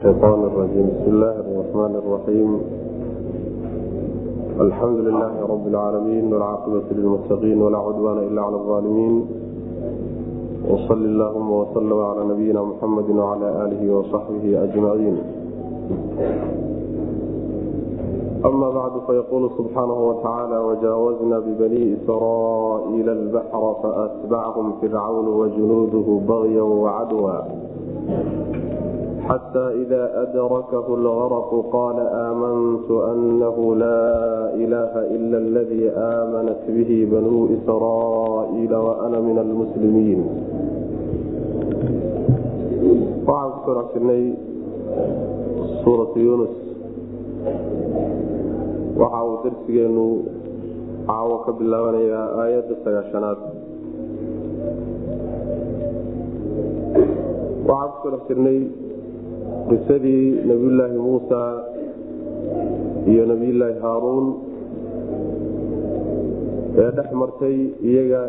الشيطان الرجيم بسم الله الرحمن الرحيم الحمد لله رب العالمين والعاقبة للمتقين ولا عدوان إلا على الظالمين وصل اللهم وسلم على نبينا محمد وعلى آله وصحبه أجمعين أما بعد فيقول سبحانه وتعالى وجاوزنا ببني إسرائيل البحر فأتبعهم فرعون وجنوده بغيا وعدوا حتى إذا أدركه الغرق قال آمنت أنه لا إله إلا الذي آمنت به بنو إسرائيل وأنا من المسلمين waxaan ku soo jirnay suuratu yunus waxa uu darsigeenu caawo ka bilaabanayaa aayadda sagaashanaad waxaan ku soo jirnay qisadii nabiyulaahi muusa iyo nabiyulaahi haaruun ee dhex martay iyaga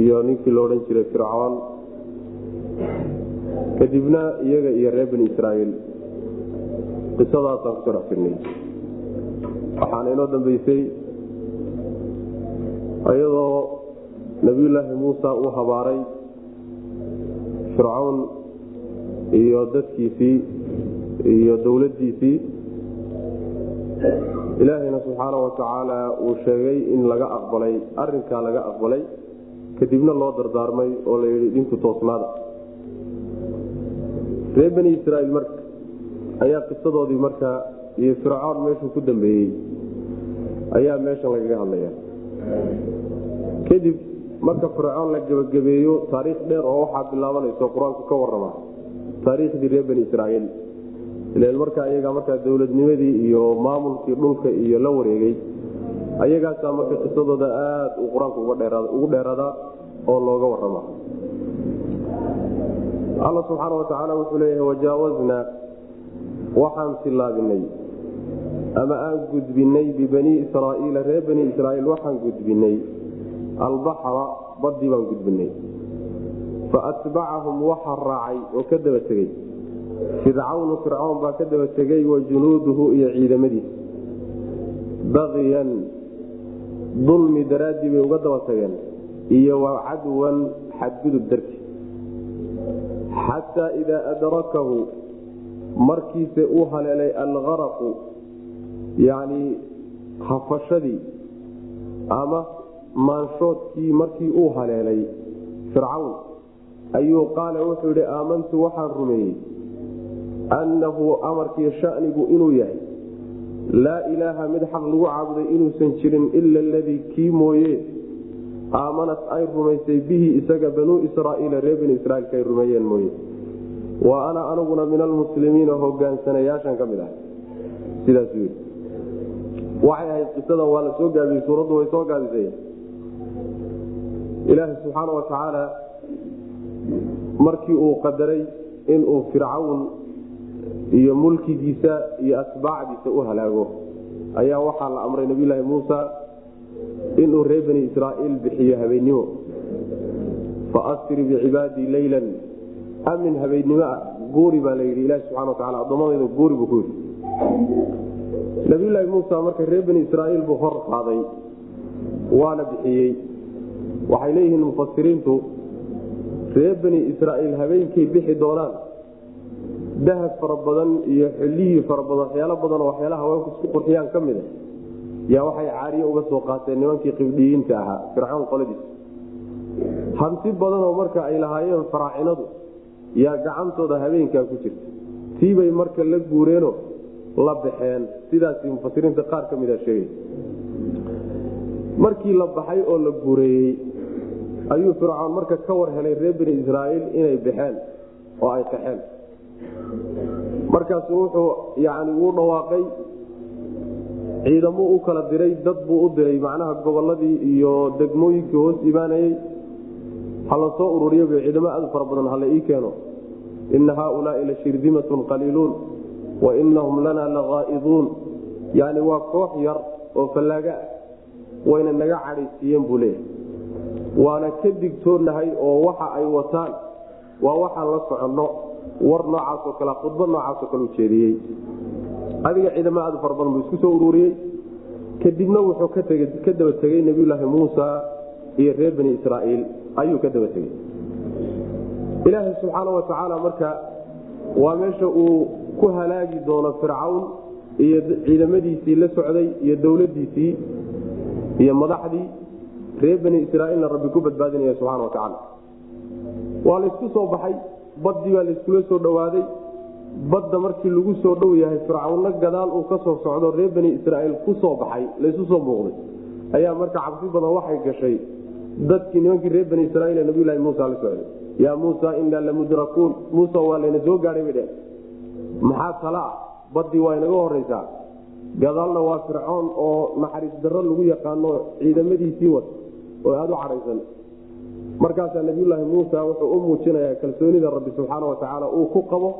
iyo ninkii lo odhan jiray fircoon kadibna iyaga iyo reer bani israaiil qisadaasaan ku soo dhex jirnay waxaana inoo dambeysay iyadoo nabiyulaahi muusa uu habaaray fircoon iyo dadkiisii iyo dowladdiisii ilaahayna subxaana wa tacaala uu sheegay in laga aqbalay arinkaa laga aqbalay kadibna loo dardaarmay oo la yidhi dhinku toosnaada. Reer bani israaiil marka ayaa qisadoodii marka iyo fircoon meeshuu ku dambeeyey ayaa meeshan lagaga hadlaya kadib marka fircoon la gebagabeeyo taariikh dheer oo waxaa bilaabanayso qur'aanku ka warama taariikhdii reer bani israaiil ilan markaa iyagaa markaa dowladnimadii iyo maamulkii dhulka iyo la wareegay ayagaasaa marka qisadooda aad uu qur'aanku ugu dheeradaa oo looga warama alla subxaana wa tacaala wuxuu leeyahay wajaawaznaa waxaan tillaabinay ama aan gudbinay bibanii israaiila reer bani israaiil waxaan gudbinay albaxra badii baan gudbinay. Faatbacahum waxaa raacay oo ka daba tegey fircawnu fircoon baa ka daba tegey wa junuuduhu iyo ciidamadiisa baqiyan dulmi daraaddii bay uga daba tageen iyo wa cadwan xadgudub darti. Xataa idaa adrakahu markiise uu haleelay algaraqu yacni hafashadii ama maanshoodkii markii uu haleelay fircawn ayuu qaala wuxuu yidhi aamantu waxaan rumeeyey annahu amarkii shanigu inuu yahay laa ilaaha mid xaq lagu caabuday inuusan jirin ila aladii kii mooye aamanat ay rumaysay bihi isaga banuu israaiila reer bani israiilka ay rumeeyeen mooye wa ana aniguna min almuslimiina hogaansanayaashan ka mid ah sidaas wy waxay ahayd qisadan waa la soo gaabiyey suuraddu way soo gaabisay ilaaha subxaana wa tacaala markii uu qadaray inuu fircawn iyo mulkigiisa iyo atbaacdiisa u halaago. Ayaa waxaa la amray nabiyulaahi muusa inuu reer bani israaiil bixiyo habeennimo. Faasri bicibaadii leylan amin habeennimo ah. Guuri baa layidhi ilahi subxana wataala addoommadayda guuri buu ku yidhi. Nabiyulaahi muusa marka reer bani israaiil buu hor qaaday waana bixiyey. Waxay leeyihiin mufasiriintu reer bani israaiil habeenkay bixi doonaan dahab fara badan iyo xillihii fara badan waxyaalo badanoo waxyaalaha haweenku isku qurxiyaan ka mid a yaa waxay caariye uga soo qaateen nimankii qibdhiyiinta ahaa fircoon qoladiis. Hanti badanoo marka ay lahaayeen faraacinadu yaa gacantooda habeenkaa ku jirta. Tiibay marka la guureenoo la baxeen sidaas mufasiriinta qaar ka mida sheegay. Markii la baxay oo la guureeyey ayuu fircoon marka ka war helay reer bani israaiil inay baxeen oo ay qaxeen markaasu wuxuu yani uu dhawaaqay. Ciidamo u kala diray dad buu u diray macnaha goboladii iyo degmooyinkii hoos imaanayey hala soo ururiya ciidamo aad fara badan hala ii keeno. Ina haaulaai la shirdimatun qaliiluun wa inahum lana laqaa'iduun yani waa koox yar oo fallaaga ah wayna naga cadhaysiiyeen buu leeyahay. Waana ka digtoonahay oo waxa ay wataan waa waxaan la soconno war noocaasoo kale khudbad noocaasoo kale u adiga ciidamo aad u fara badan buu isku soo ururiyey. Kadibna wuxuu ka daba tegey nebiyulaahi muusa iyo reer bani israaiil. Ayuu ka daba tegey. Ilaahay subxaana wa tacaala marka waa meesha uu ku halaagi doono fircawn iyo ciidamadiisii la socday iyo dowladiisii iyo madaxdii. Reer bani israaiilna rabbi ku badbaadinaya subxana wa tacaala. Waa laysku soo baxay baddii baa layskula soo dhowaaday. Badda markii lagu soo dhow yahay fircawnna gadaal uu ka soo socdo reer bani israaiil ku soo baxay laysu soo muuqday. Ayaa marka cabsi badan waxay gashay dadkii nimankii reer bani israiil ee nabiyulahi muusa la socday yaa muusa inaa lamudrakuun muusa waa layna soo gaadhay bay dheh maxaa tala? Ah baddii waa inaga horeysaa. Gadaalna waa fircoon oo naxariis darro lagu yaqaano ciidamadiisii wad oo aada u cadhaysan markaasaa nabiyulaahi muusa wuxuu u muujinayaa kalsoonida rabbi subxaana wa tacaala uu ku qabo.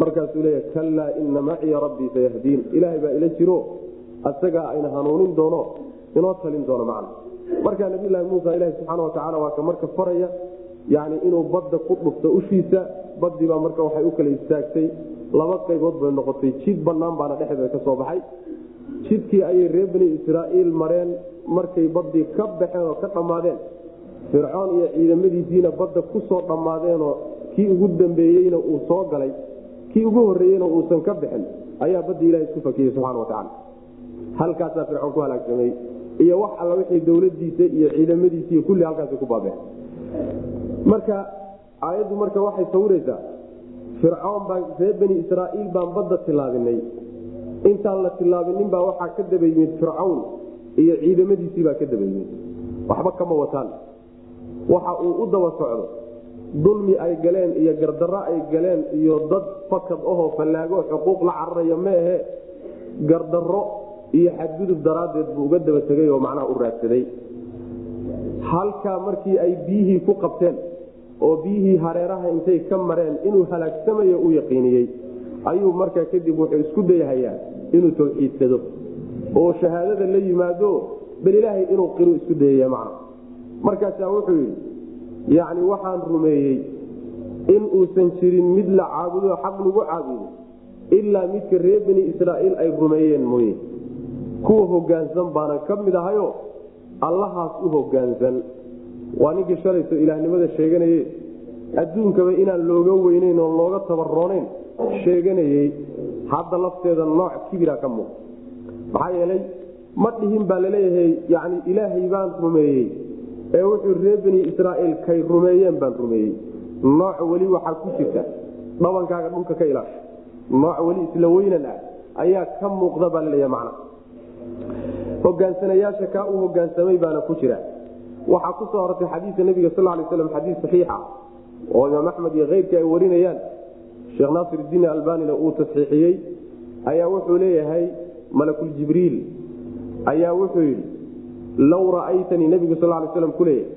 Markaasuu leeya kallaa ina maciya rabbii sayahdiin. Ilaahay baa ila jiro asagaa ayna hanuunin doono inoo talin doono macna. Markaa nabiyulaahi muusa ilahi subxaana watacaala waa ka marka faraya yani inuu badda ku dhufto ushiisa. Baddii baa marka waxay u kala istaagtay laba qaybood bay noqotay. Jid bannaan baana dhexdeeda ka soo baxay. Jidkii ayay reer bani israa'iil mareen markay baddii ka baxeen oo ka dhammaadeen fircoon iyo ciidamadiisiina badda ku soo dhammaadeenoo kii ugu dambeeyeyna uu soo galay kii ugu horreeyeyna uusan ka bixin ayaa baddii ilaha isku fakiyey subxana wa tacala halkaasaa fircoon ku halaagsamay iyo wax alla wixii dowladiisa iyo ciidamadiisa iyo kulli halkaasi ku baabeen. Marka aayaddu marka waxay sawiraysaa fircoon baan reer bani israa'iil baan badda tilaabinay intaan la tilaabinin baa waxaa ka daba yimid fircawn iyo ciidamadiisii baa ka daba yimid waxba kama wataan waxa uu u daba socdo. Dulmi ay galeen iyo gardarro ay galeen iyo dad fakad ahoo fallaago xuquuq la cararaya meehe gardarro iyo xadgudub daraaddeed buu uga daba tegay oo macnaha u raadsaday. Halkaa markii ay biyihii ku qabteen oo biyihii hareeraha intay ka mareen inuu halaagsamayo u yaqiiniyey ayuu markaa kadib wuxuu isku dayhayaa inuu tawxiidsado oo shahaadada la yimaado bal ilaahay inuu qiru isku dayaya macna markaasaa wuxuu yidhi yacni waxaan rumeeyey in uusan jirin mid la caabudo xaq lagu caabudo ilaa midka reer bani israa'iil ay rumeeyeen mooye. Kuwa hogaansan baana ka mid ahayo allahaas u hogaansan waa ninkii shalayso ilaahnimada sheeganaye adduunkaba inaan looga weynayn oo looga tabaroonayn sheeganayey hadda lafteeda nooc kibira ka muuq maxaa yeelay ma dhihin baa la leeyahay yani ilaahay baan rumeeyey ee wuxuu reer bani israa'iil kay rumeeyeen baan rumeeyey. Nooc weli waxaa ku jirta. Dhabankaaga dhulka ka ilaasha nooc weli isla weynan ah ayaa ka muuqda baa laleeyaha macna. Hogaansanayaasha kaa uu hogaansamay baana ku jira. Waxaa ku soo hortay xadiika nabiga sal lay slam xadiis saxiixa oo imaam axmed iyo keyrkii ay warinayaan. Sheekh naasirdiin albanina uu tasxiixiyey. Ayaa wuxuu leeyahay malakuljibriil ayaa wuxuu yidhi low ra'aytanii nabigu sal lay slam ku leeyahay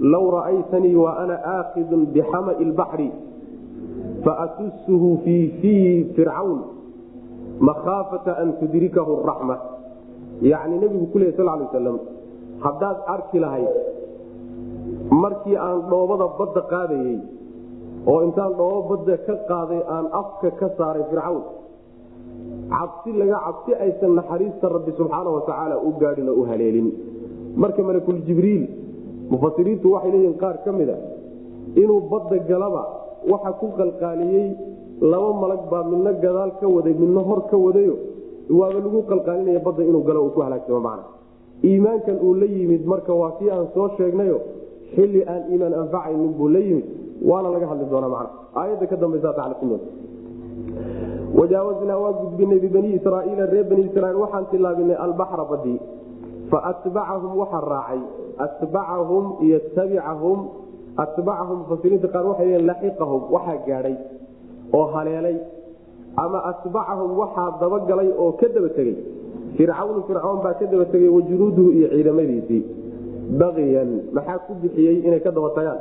low ra'aytanii wa ana aakidun bixama'i lbaxri faatusuhu fii fiihi fircawn makhaafata an tudrikahu raxma yacni nebigu ku leey sal lay waslam haddaad arki lahayd markii aan dhoobada badda qaadayey oo intaan dhoobo badda ka qaaday aan afka ka saaray fircawn cabsi laga cabsi aysan naxariista rabbi subxaana watacaala u gaadhin u haleelin. Marka malakuljibriil mufasiriintu waxay leeyihiin qaar ka mid a inuu badda galaba waxa ku qalqaaliyey laba malag baa midna gadaal ka waday midna hor ka wadayo waaba lagu qalqaalinaya badda inuu galo uu ku halaagsamo macna. Iimaankan uu la yimid marka waa kii aan soo sheegnayo xilli aan iimaan anfacaynin buu la yimid waana laga hadli doonaa macna. Aayadda ka dambaysa tacliqinooda wajaawaznaa waa gudbinay bibanii israaiila reer bani israiil waxaan tilaabinay albaxra badii faatbacahum waxa raacay atbacahum iyo tabicahum atbacahum mufasiriinta qaar waxay leeyiin laxiqahum waxaa gaadhay oo haleelay ama atbacahum waxaa dabagalay oo ka daba tegey fircawnu fircoon baa ka daba tegey wajunuuduhu iyo ciidamadiisii baqiyan maxaa ku bixiyey inay ka daba tagaan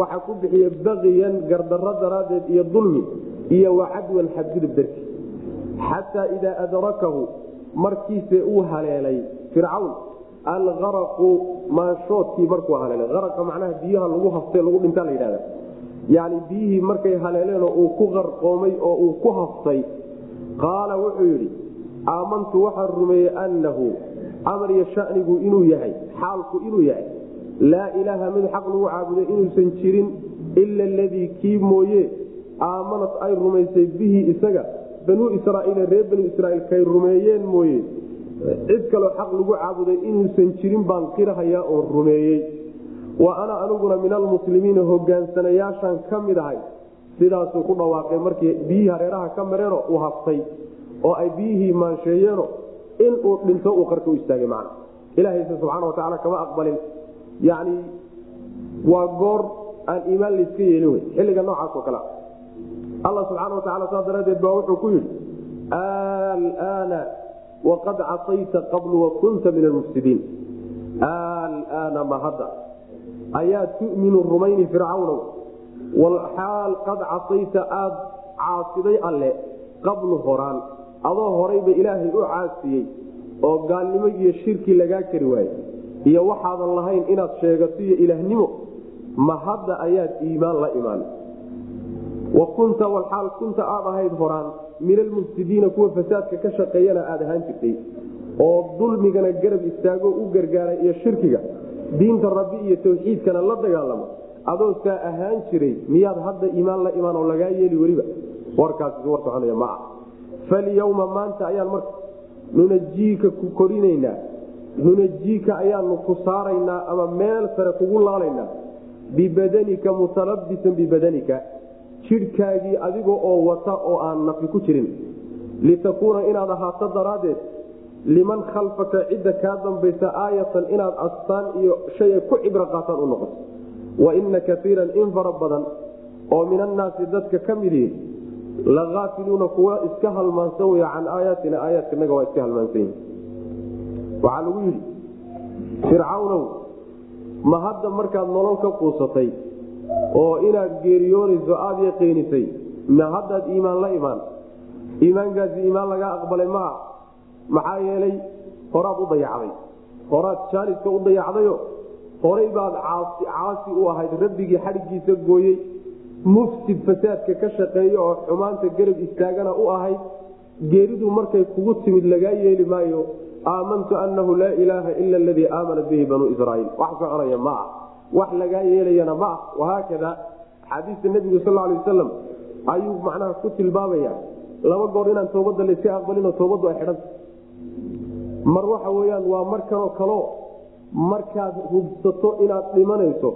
waxaa ku bixiyey baqiyan gardarro daraaddeed iyo dulmi iyo wacadwan xadgudub darti xataa idaa adrakahu markiise uu haleelay fircawn algaraqu maanshoodkii markuu haleelay. Araqa macnaha biyaha lagu haftee lagu dhintaa la yidhahda yani biyihii markay haleeleenoo uu ku qarqoomay oo uu ku haftay qaala wuxuu yidhi aamantu waxaan rumeeyey annahu amar iyo shanigu inuu yahay xaalku inuu yahay laa ilaaha mid xaq lagu caabuday inuusan jirin ila aladii kii mooye aamanat ay rumaysay bihi isaga banuu israaiil reer banu israiil kay rumeeyeen mooye. Cid kaloo xaq lagu caabuday inuusan jirin baan qirahayaa oon rumeeyey. Wa ana aniguna min almuslimiina hogaansanayaashaan ka mid ahay. Sidaasuu ku dhawaaqay markii biyihii hareeraha ka mareeno uu haftay oo ay biyihii maansheeyeeno inuu dhinto uu qarka u istaagay man ilaahayse subxaana watacaala kama aqbalin. Yani waa goor aan iimaan layska yeelin wey xilliga noocaas oo kale alla subxaana wataala saas daraaddeed baa wuxuu ku yidhi alaana waqad casayta qablu wakunta min almufsidiin. Alaana ma hadda ayaa tuminu rumayni fircawnow walxaal qad casayta aad caasiday alle qablu horaan adoo horayba ilaahay u caasiyey oo gaalnimo iyo shirki lagaa kari waaye iyo waxaadan lahayn inaad sheegato iyo ilaahnimo ma hadda ayaad iimaan la imaan wa kunta walxaal kunta aad ahayd horaan min almufsidiina kuwa fasaadka ka shaqeeyana aad ahaan jirtay. Oo dulmigana garab istaago u gargaara iyo shirkiga diinta rabbi iyo tawxiidkana la dagaalamo. Adoo saa ahaan jiray miyaad hadda iimaan la imaan oo lagaa yeeli weliba? Warkaasi war soconaya ma ah falyawma maanta ayaan marka nunajiika ku korinaynaa nunajiika ayaanu ku saaraynaa ama meel sare kugu laalaynaa bibadanika mutalabisan bibadanika jidhkaagii adiga oo wata oo aan nafi ku jirin. Litakuuna inaad ahaato daraaddeed liman khalfaka cidda kaa dambaysa aayatan inaad astaan iyo shay ay ku cibro qaataan u noqoto. Wa ina kaiiran in fara badan oo min annaasi dadka ka midihi laaafiluuna kuwa iska halmaansan wey can aayaatina aayaadkanaga waa iska halmaansan yihi waxaa lagu yidhi fircawnow ma hadda markaad nolol ka quusatay oo inaad geeriyoonayso aada yaqiinisay ma haddaad iimaan la imaan. Iimaankaasi iimaan laga aqbalay maa maxaa yeelay horaad u dayacday. Horaad jaaliska u dayacdayo. Horay baad caasi caasi u ahayd. Rabbigii xadhiggiisa gooyey. Mufsid fasaadka ka shaqeeya oo xumaanta garab istaagana u ahayd. Geeridu markay kugu timid lagaa yeeli maayo. Aamantu annahu laa ilaaha ila aladii aamanat bihi banuu israaiil. Wax soconaya ma ah wax lagaa yeelayana ma ah wahaakada axaadiista nebigu sal lay wasalam ayuu macnaha ku tilmaamaya laba goor inaan toobadda layska aqbalinoo toobaddu ay xidhanta mar waxa weyaan waa markanoo kaleo markaad hubsato inaad dhimanayso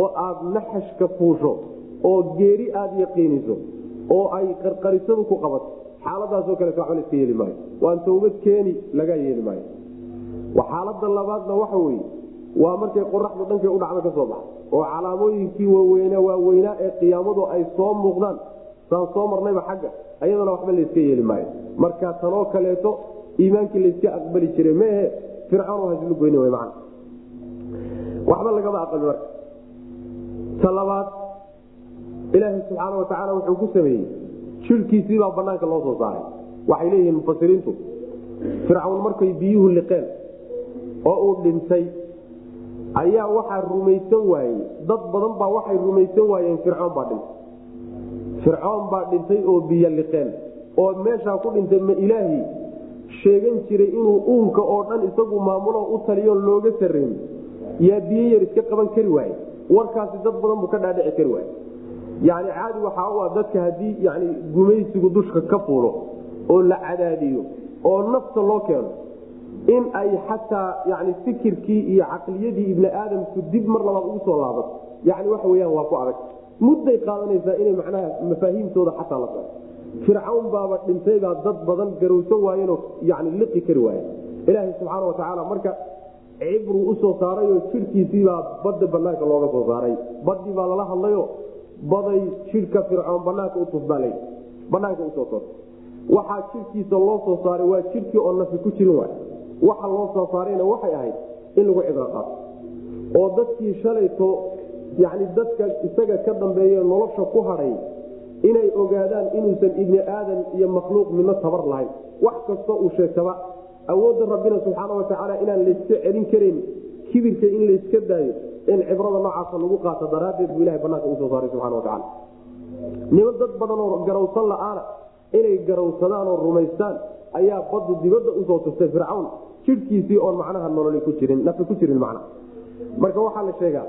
oo aad naxashka fuusho oo geeri aada yaqiiniso oo ay qarqarisadu ku qabato. Xaaladaasoo kaleet waxba laska yeeli maayo. Waan towbad keeni lagaa yeeli maayo. Xaalada labaadna waxa weye waa markay qoraxdu dhankay u dhacdo ka soo oo calaamooyinkii waaweyna waaweynaa ee qiyaamadu ay soo muuqdaan. Saan soo marnayba xagga ayadana waxba layska yeeli maayo. Marka tanoo kaleeto iimaankii layska aqbali jiray maehe fircawn haslu goyni w man waxba lagama aqali marka. Ta labaad ilaaha subxaana watacaala wuxuu ku sameeyey jirkiisiibaa banaanka loo soo saaray. Waxay leeyihiin mufasiriintu fircawn markay biyuhu liqeen oo uu dhintay ayaa waxaa rumaysan waayey. Dad badan baa waxay rumaysan waayeen fircoon baa dhintay. Fircoon baa dhintay oo biyo liqeen. Oo meeshaa ku dhintay ma ilaahi sheegan jiray inuu uunka oo dhan isagu maamulo u taliyo looga sarreyn. Yaa biyo yar iska qaban kari waaye warkaasi dad badan buu ka dhaadhici kari waaye yani caadi waxaa u ah dadka haddii yani gumaysigu dushka ka fuulo oo la cadaadiyo oo nafta loo keeno in ay xataa yani fikirkii iyo caqliyadii ibni aadamku dib mar labaad ugu soo laabato yani waxa weyaan waa ku adag. Mudday qaadanaysaa inay macnaha mafaahiimtooda xataa la saro fircawn baaba dhintaybaa dad badan garowsan waayeenoo yani liqi kari waaye ilaaha subxaana watacaala marka cibruu u soo saarayoo jirkiisiibaa badda banaanka looga soo saaray. Badii baa lala hadlayo baday jidhka fircoon banaanka utufbaalay banaanka u soo soortay waxaa jidhkiisa loo soo saaray waa jidhkii oo nafi ku jirin waay waxa loo soo saarayna waxay ahayd in lagu cibro qaato. oo dadkii shalayto yani dadka isaga ka dambeeye nolosha ku hadhay inay ogaadaan inuusan ibni aadan iyo makhluuq midno tabar lahayn. Wax kastoo uu sheegtaba awoodda rabbina subxaana watacaala inaan layska celin karayn kibirka in layska daayo in cibrada noocaasa lagu qaato daraaddeed buu ilahay banaanka u soo saaray subxana watacaala niman dad badan oo garawsan la'aana inay garawsadaan oo rumaystaan ayaa badu dibadda u soo tuftay fircawn jidhkiisii oon macnaha nololi ku jirin nafi ku jirin macna. Marka waxaa la sheegaa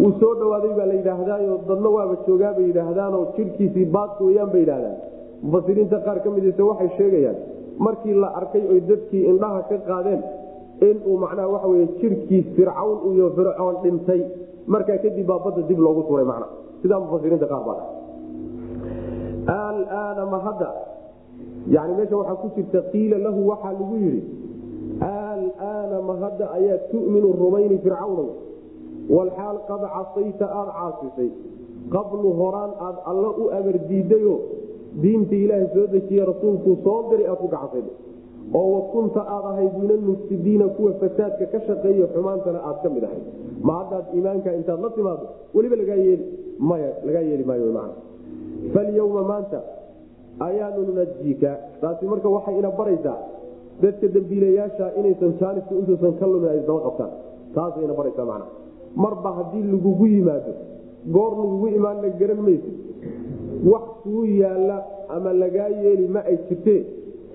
wuu soo dhawaaday baa la yidhaahdaayo dadna waaba joogaa bay yidhaahdaanoo jidhkiisii baadka weyaan bay yidhaahdaan. Mufasiriinta qaar ka midise waxay sheegayaan markii la arkay oy dadkii indhaha ka qaadeen inuu macnaha waxa wey jidhkii fircawn iyo fircoon dhintay. Markaa kadib baa badda dib loogu turay macna. Sidaa mufasiriinta qaar baa alaana ma hadda yani meesha waxaa ku jirta qiila lahu waxaa lagu yidhi alaana ma hadda ayaa tuminu rumayni fircawnow. Walxaal qad casayta aada caasisay qablu horaan aad alla u amar diidayo diinta ilaahay soo dejiye rasuulkuu soo diray aad ku gacasay oo wa kunta aad ahayd min almufsidiina kuwa fasaadka ka shaqeeya xumaantana aad ka mid ahayd. Ma haddaad iimaanka intaad la timaado weliba lagaa yeeli maya lagaa yeeli maayo falyawma maanta ayaanu nunajiika taasi marka waxay ina baraysaa dadka dembiilayaasha inaysan jaaniska intuusan ka lumin ay daba qabtaan taasay ina baraysaa macna. Marba haddii lagugu yimaado goor lagugu imaanna garan maysa wax kuu yaalla ama lagaa yeeli ma ay jirtee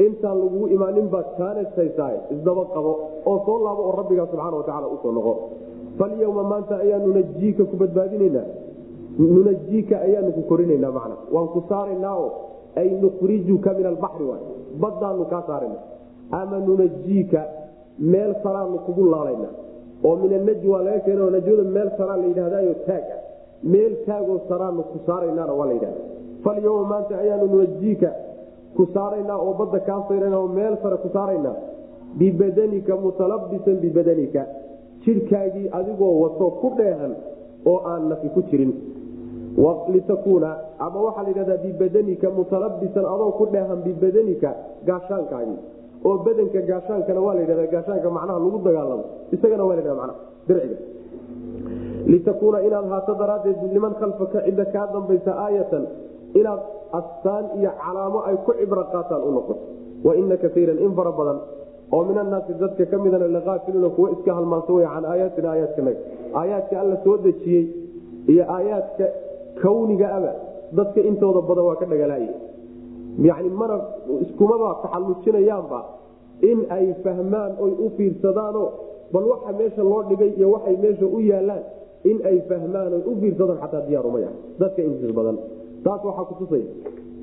intaan lagugu imaanin baad jaanis haysaa isdaba qabo oo soo laabo oo rabbigaa subxaana watacaala u soo noqo. Falyawma maanta ayaa nunajiika ku badbaadinaynaa nunajiika ayaanu ku korinaynaa macna. Waan ku saaraynaa oo ay nukhrijuka min albaxri waay baddaanu kaa saarana ama nunajiika meel saraanu kugu laalaynaa oo min anajwa laga keeno najwada meel saraa la yidhahdayo taag ah meel taagoo saraanu ku saaraynaana waa la yidhahda falyawma maanta ayaanu nunajiika ku saaraynaa oo badda kaa sayrana oo meel sare ku saaraynaa. Bibadanika mutalabisan bibadanika jidhkaagii adigoo wato ku dheehan oo aan nafi ku jirin. Litakuuna ama waxaa la yidhahdaa bibadanika mutalabisan adoo ku dheehan bibadanika gaashaankaagii oo badanka gaashaankana waa la yidhahda gaashaanka macnaha lagu dagaalamo. Isagana waa la yhahda macnaha dirciga. Litakuuna inaad haato daraaddeed liman khalfaka cidda kaa dambaysa aayatan inaad astaan iyo calaamo ay ku cibro qaataan u noqoto. Wa ina kaiiran in fara badan oo min annaasi dadka ka midana laqaafiluuna kuwa iska halmaansa wey can aayaatina aayaadkanaga aayaadka alla soo dejiyey iyo aayaadka kawniga aba dadka intooda badan waa ka dhagalaaya yani mana iskumaba taxallujinayaanba in ay fahmaan oy u fiirsadaano bal waxa meesha loo dhigay iyo waxay meesha u yaalaan in ay fahmaan oy u fiirsadaan xataa diyaarumay ah dadka intiis badan. Taas waxaa kutusaya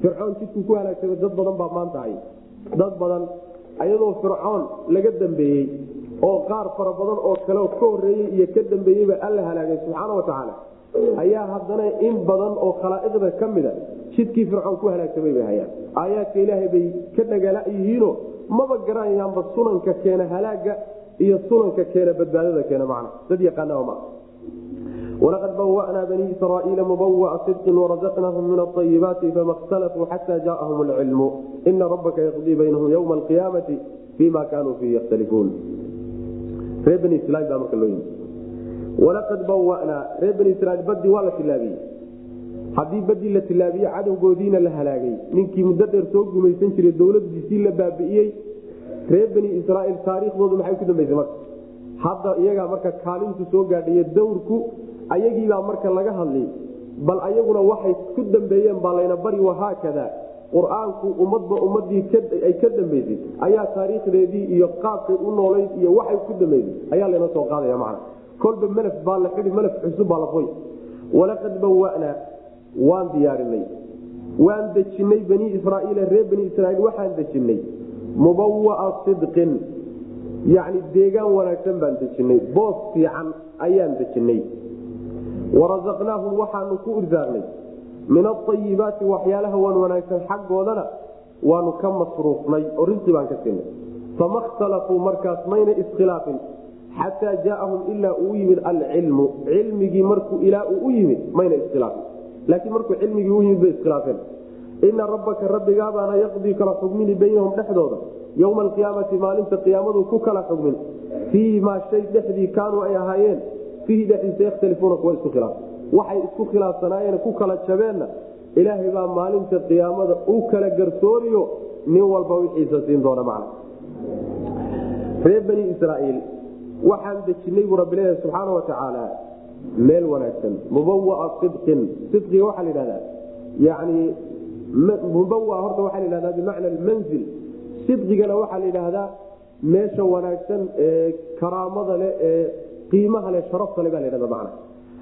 fircoon jidkuu ku halaagsamay dad badan baa maanta hay dad badan ayadoo fircoon laga dambeeyey oo qaar fara badan oo kaleo ka horeeyey iyo ka dambeeyeyba alla halaagay subxaana watacaala ayaa haddana in badan oo khalaa'iqda ka mida jidkii fircoon ku halaagsamay bay hayaan. Aayaadka ilaahay bay ka dhagala yihiino maba garanayaanba sunanka keena halaaga iyo sunanka keena badbaadada keena macna. Dad yaqaanaba maa walaqad bawanaa banii israaiila mubawa'a sidqin warazaqnaahum min aayibaati fama khtalafuu xata jaaahum alcilmu ina rabbaka yaqdii baynahum ywma alqiyaamati fima kaanuu fiihi yakhtalifuun ree bani israil baa marka loo yimi walaqad bawanaa reer bani israiil badii waa la tilaabiyey haddii badii la tilaabiye cadowgoodiina la halaagay. Ninkii muddo dheer soo gumaysan jiray dowladiisii la baabi'iyey reer bani israiil taariikhdoodu maxay ku dambaysay marka? Hadda iyagaa marka kaalintu soo gaadhaye dawrku ayagiibaa marka laga hadlay. Bal ayaguna waxay ku dambeeyeen baa layna bari wahaakada qur'aanku ummadba ummadii ay ka dambaysay. Ayaa taariikhdeedii iyo qaabkay u noolayd iyo waxay ku dambaysay. Ayaa layna soo qaadaya macna kolba malaf baa la xidi malaf cusub baa la foy walaqad bawanaa waan diyaarinay waan dejinay banii israaiila reer bani israiil waxaan dejinay. Mubawaa sidqin yacni deegaan wanaagsan baan dejinay. Boos fiican ayaan dejinay. Warazaqnaahum waxaanu ku irsaaqnay. Min aayibaati waxyaalaha wan wanaagsan xaggoodana waanu ka masruufnay oo risqi baan ka siinay. Fama khtalafuu markaas mayna iskhilaafin xataa jaaahum ilaa uu yimid alcilmu. Cilmigii markuu ilaa uu u yimid mayna iskhilaafin. Laakiin markuu cilmigii u yimid bay iskhilaafeen. Ina rabbaka rabbigaabaana yaqdii kala xugmini baynahum dhexdooda. Yowma alqiyaamati maalinta qiyaamadu ku kala xugmin. Fiihi maa shay dhexdii kaanuu ay ahaayeen fiihi dhexdiisa yakhtalifuuna kuwa isku khilaaf waxay isku khilaafsanaayeen ku kala jabeenna. Ilaahay baa maalinta qiyaamada u kala garsooriyo nin walba wixiisa siin doona macna. Reer bani israaiil waxaan dejinay buu rabbi leeyahay subxaana wa tacaala meel wanaagsan mubawaa sidqin. Sidqiga waxaa la yidhahdaa yani mubawa horta waxaa la yidhahdaa bimacna almanzil. Sidqigana waxaa la yidhaahdaa meesha wanaagsan ee karaamada leh ee qiimaha leh sharafta le baa la yhahda macna.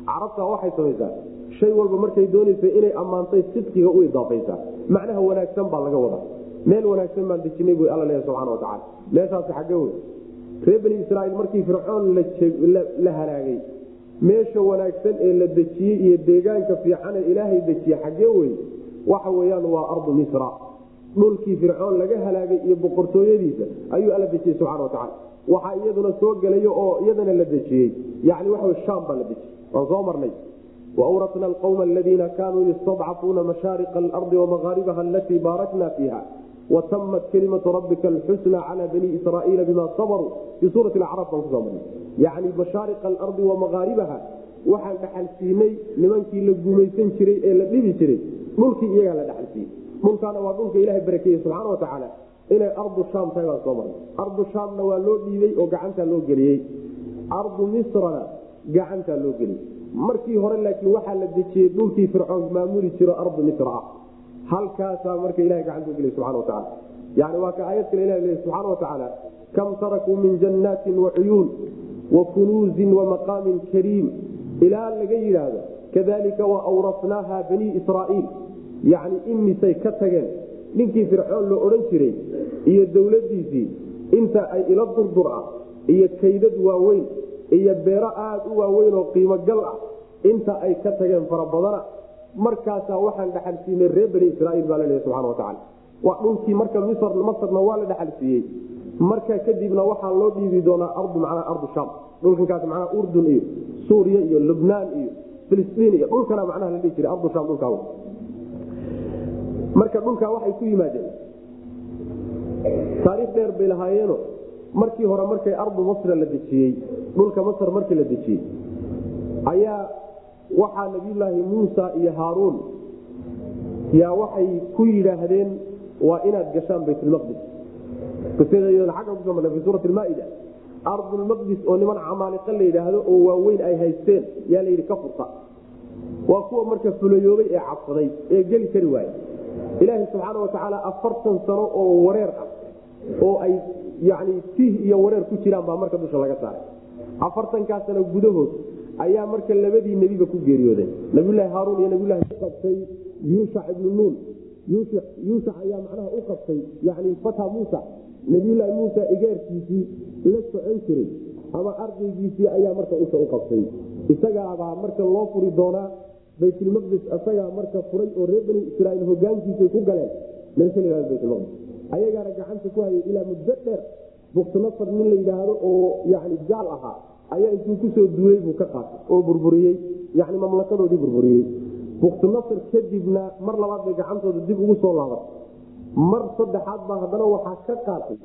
Carabta waxay samaysaa shay walba markay doonaysa inay ammaantay sidqiga u idaafaysaa. Macnaha wanaagsan baa laga wadaa. Meel wanaagsan baan dejinay bu alla leeyahy subxana wa tacala meeshaasi xagge wey reer bani israaiil markii fircoon la halaagay meesha wanaagsan ee la dejiyey iyo deegaanka fiican ee ilaahay dejiye xaggee wey waxa weyaan waa ardu misra. Dhulkii fircoon laga halaagay iyo boqortooyadiisa ayuu alla dejiyey subxana wa tacala waxaa iyaduna soo gelay oo iyadana la dejiyey. Yani waxa shaam baa la dejiyey. Waan soo marnay. Waawratna alqawma aladiina kaanuu yastadcafuuna mashaariqa alardi wamaqaaribaha alatii baarakna fiiha watamat kelimatu rabbika alxusna cala bani israaiila bima sabaruu fii suurati acraaf baan ku soo marnay yacni mashaariqa alardi wamaqaaribaha waxaan dhaxal siinay nimankii la gumaysan jiray ee la dhibi jiray dhulkii iyagaa la dhaxal siiyey dhulkaana waa dhulka ilaha barakeeye subxaana wa tacaala inay ardu shaam tahay baan soo marnay ardu shaamna waa loo dhiibey oo gacantaa loo geliyey ardu misrana gacantaa loo geliyey markii hore laakiin waxaa la dejiyey dhulkii fircoon maamuli jiro ardu misr ah halkaasaa marka ilaha gacanta u geliy subxana wa tacala yani waa ka aayad kale ilah leey subxaana wa tacaala kam tarakuu min jannaatin wacuyuun wa kunuuzin wamaqaamin kariim. Ilaa laga yidhaahdo kadalika waawrasnaaha banii israaiil. Yacni imisay ka tageen ninkii fircoon loo odhan jiray iyo dowladiisii inta ay ila durdur ah iyo kaydad waaweyn iyo beero aada u waaweyn oo qiimo gal ah inta ay ka tageen fara badana markaasaa waxaan dhaxal siinay reer bani israaiil baa laleeya subxana wa tacala waa dhulkii marka masrna waa la dhaxal siiyey. Marka kadibna waxaa loo dhiibi doonaa ardu manaa ardu shaam. Dhulkankaas manaa urdun iyo suuriya iyo lubnaan iyo filistiin iyo dhulkana macnaha la dhihi jiray ardu shaam dhulkaa marka dhulkaa waxay ku yimaadeen. Taariikh dheer bay lahaayeeno. Markii hore markay ardu masra la dejiyey dhulka masr markii la dejiyey ayaa waxaa nabiyulaahi muusa iyo haaruun yaa waxay ku yidhaahdeen waa inaad gashaan baytulmaqdis agga ku soo marnay fi suurat maaida ardulmaqdis oo niman camaaliqa la yidhaahdo oo waaweyn ay haysteen yaa layidhi ka furta. Waa kuwa marka fulayoobay ee cabsaday ee geli kari waaye ilaaha subxaana wa tacaala afartan sano oo wareer ah oo ay yani tiih iyo wareer ku jiraan baa marka dusha laga saaray. Afartankaa sano gudahood ayaa marka labadii nebiba ku geeriyoodeen nabiylahi haaruun iyo nabilahiabtay yuushac ibnu nuun. Yuushac ayaa macnaha u qabtay yani fata muusa. Nabiyulaahi muusa igaarkiisii la socon jiray ama ardaygiisii ayaa marka usha u qabtay. Isagaabaa marka loo furi doonaa baytulmaqdis isagaa marka furay oo reer bani israaiil hogaankiisay ku galeen. Meesha la yhahdo baytulmaqdis ayagaana gacanta ku hayay ilaa muddo dheer buktinasar nin la yidhaahdo oo yani gaal ahaa ayaa intuu ku soo duulay buu ka qaatay oo burburiyey. Yani mamlakadoodii burburiyey. Buktinasar kadibna mar labaad bay gacantooda dib ugu soo laabatay. Mar saddexaad baa haddana waxaa ka qaatay.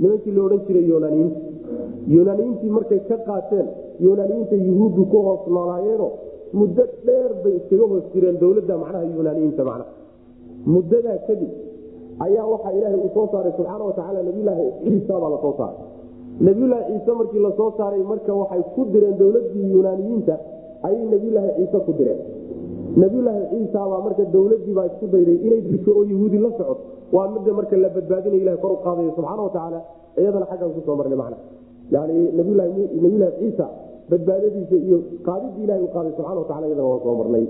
Nimankii la odhan jiray yonaaniyiinta yonaaniyiintii markay ka qaateen yonaaniyiinta yuhuuddu ku hoos noolaayeeno muddo dheer bay iskaga hoos jireen dowladda macnaha yunaaniyiinta macnaha. Muddadaa kadib ayaa waxaa ilaahay uu soo saaray subxaana wa tacaala nabiyulaahi ciisa baa la soo saaray nabiyulaahi ciise markii la soo saaray marka waxay ku direen dowladii yunaaniyiinta ayay nabiyulaahi ciise ku direen. Nabiyulaahi ciisa baa marka dowladiibaa isku dayday inay disho oo yahuudi la socoto waa midda marka la badbaadinay ilaha kor u qaadayo subxaana wa tacaala iyadana xaggan ku soo marnay macna. Yani nabiyulaahi ciisa badbaadadiisa iyo qaadidii ilahay u qaaday subxana wa tacala iyadana waa soo marnay.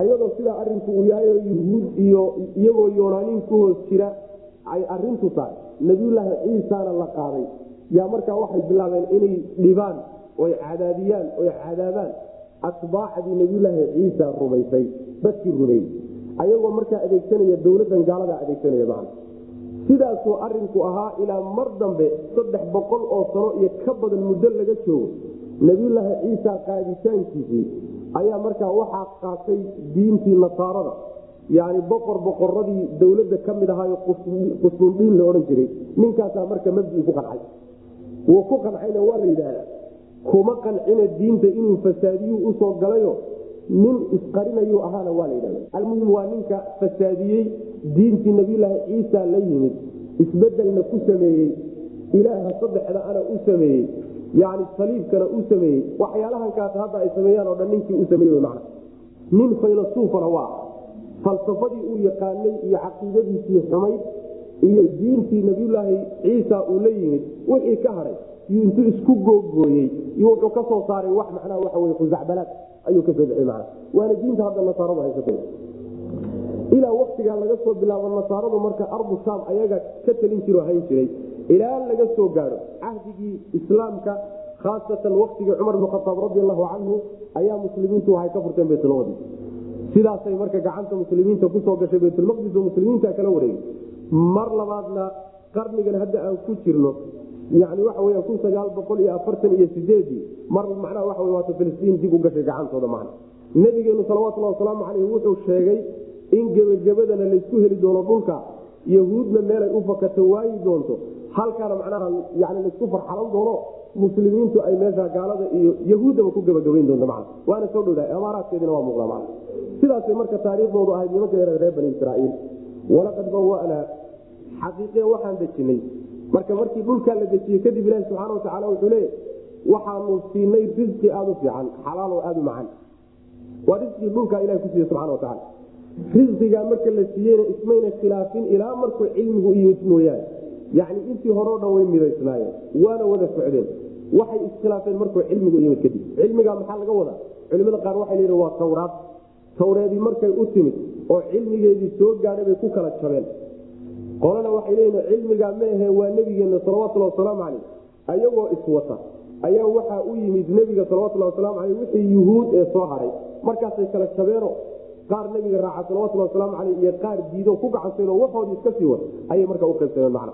Ayadoo sidaa arinku uu yahay yuhuud iyo iyagoo yoonaaniin ku hoos jira ay arintu tahay. Nabiyulaahi ciisana la qaaday yaa markaa waxay bilaabeen inay dhibaan oy cadaadiyaan oy cadaabaan. Atbaacdii nabiyulaahi ciisa rumaysay dadkii rumeeyey ayagoo markaa adeegsanaya dowladan gaaladaa adeegsanaya sidaasuu arinku ahaa ilaa mar dambe saddex boqol oo sano iyo ka badan muddo laga joogo nabiyulaahi ciisa qaaditaankiisii ayaa markaa waxaa qaatay diintii nasaarada. Yani boqor boqoradii dowladda ka mid ahaayo qusnundhiin la odhan jiray. Ninkaasaa marka mabdii ku qancay wuu ku qancayna waa la yidhaahdaa. Kuma qancina diinta inuu fasaadiyuu u soo galayo. Nin isqarinayuu ahaana waa la yidhahda almuhim waa ninka fasaadiyey diintii nabiyulaahi ciisa la yimid. Isbedelna ku sameeyey. Ilaaha saddexda ana u sameeyey. Yani saliibkana u sameeyey. Waxyaalahankaas hadda ay sameeyaan oo dhan ninkii u sameeyey man nin faylasuufana waa. Falsafadii uu yaqaanay iyo caqiidadiisii xumayd iyo diintii nabiyulaahi ciisa uu la yimid wixii ka haray yuu intuu isku googooyey iyo wuxuu ka soo saaray wax macnaha waxa wey khusacbalaad ayuu ka soo bixiyey mana waana diinta hadda nasaaradu haysatay ilaa waktigaa laga soo bilaabo nasaaradu marka ardu shaam ayaga ka talin jiro hayn jiray ilaa laga soo gaadho cahdigii islaamka khaasatan waktigii cumar bn khaaab radi allahu canhu ayaa muslimiintu waxay ka furteen baytulmaqdis sidaasay marka gacanta muslimiinta ku soo gashay baytulmaqdis oo muslimiinta kala wareegay mar labaadna qarnigan hadda aan ku jirno. Yani weya kun sagaal boqol iyo afartan iyo sideedii mar macnaha waxa w waata filistiin dib u gashay gacantooda macna nabigeenu salawatullahi wasalaamu caleyh wuxuu sheegay in gebagabadana laysku heli doono dhulka yahuudna meelay u fakato waayi doonto. Halkaana macnaha yani laysku farxalan doono muslimiintu ay meesha gaalada iyo yahuuddaba ku gebagabayn doonto man waana soo dhowdahay amaaraadkeedina waa muuqda man sidaasay marka taariikhdoodu ahayd nimanka reer bani israaiil walaqad bawanaa xaqiiqe waxaan dejinay. Marka markii dhulkaa la dejiyey kadib ilahi subxaana watacaala wuxuu leeya waxaanu siinay risqi aada u fiican xalaal oo aada u macan waa risqii dhulkaa ilahi ku siiye subxana watacaala risqigaa marka la siiyeyna ismayna khilaafin ilaa markuu cilmigu iyimid mooyaane. Yacni intii hore o dhan way midaysnaayeen waana wada socdeen. Waxay iskhilaafeen markuu cilmigu yimid kadib. Cilmigaa maxaa laga wadaa? Culimada qaar waxay leeyihiin waa tawraad. Tawreedii markay u timid oo cilmigeedii soo gaadhay bay ku kala jabeen. Qolana waxay leeyihiin cilmigaa meahe waa nebigeenna salawatulli wasalaamu caleyh ayagoo iswata. Ayaa waxaa u yimid nebiga salawatulli wasalaamu caleyh wixii yuhuud ee soo haray. Markaasay kala jabeeno. Qaar nabiga raaca salawatulli wasalaamu caleyh iyo qaar diido ku gacansaynoo waxoodii iska sii wad ayay marka u qaybsameen macna.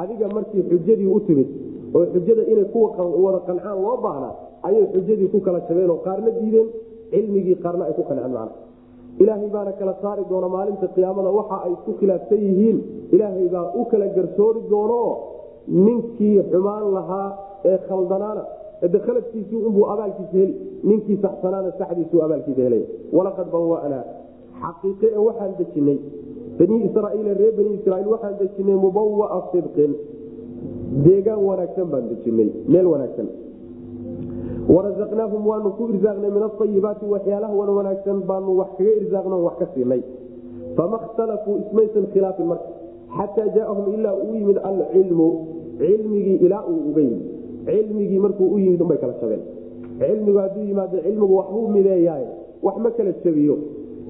Adiga markii xujadii u timid oo xujada inay kuwa wada qancaan loo baahnaa ayay xujadii ku kala jabeenoo qaarna diideen cilmigii qaarna ay ku qanceen macna ilaahay baana kala saari doona maalinta qiyaamada. Waxa ay isku khilaafsan yihiin ilaahay baa u kala garsoori doono ninkii xumaan lahaa ee khaldanaana. De khaladkiisii unbuu abaalkiisa heli ninkii saxsanaana saxdiisuu abaalkiisa helay. Walaqad bawanaa xaqiiqe e waxaan dejinay banii israaiil reer bani israiil waxaan dejinay mubawaa sidqin. Deegaan wanaagsan baan dejinay meel wanaagsan warazaqnaahum waanu ku irsaaqnay min aayibaati waxyaalaha wan wanaagsan baanu wax kaga irsaaqno wax ka siinay fama khtalafuu ismaysan khilaafin marka xataa jaaahum ilaa uu yimid alcilmu cilmigii ilaa uu uga cilmigii markuu u yimid unbay kala jabeen cilmigu hadduu yimaado cilmigu waxbuu mideeyaay wax ma kala jabiyo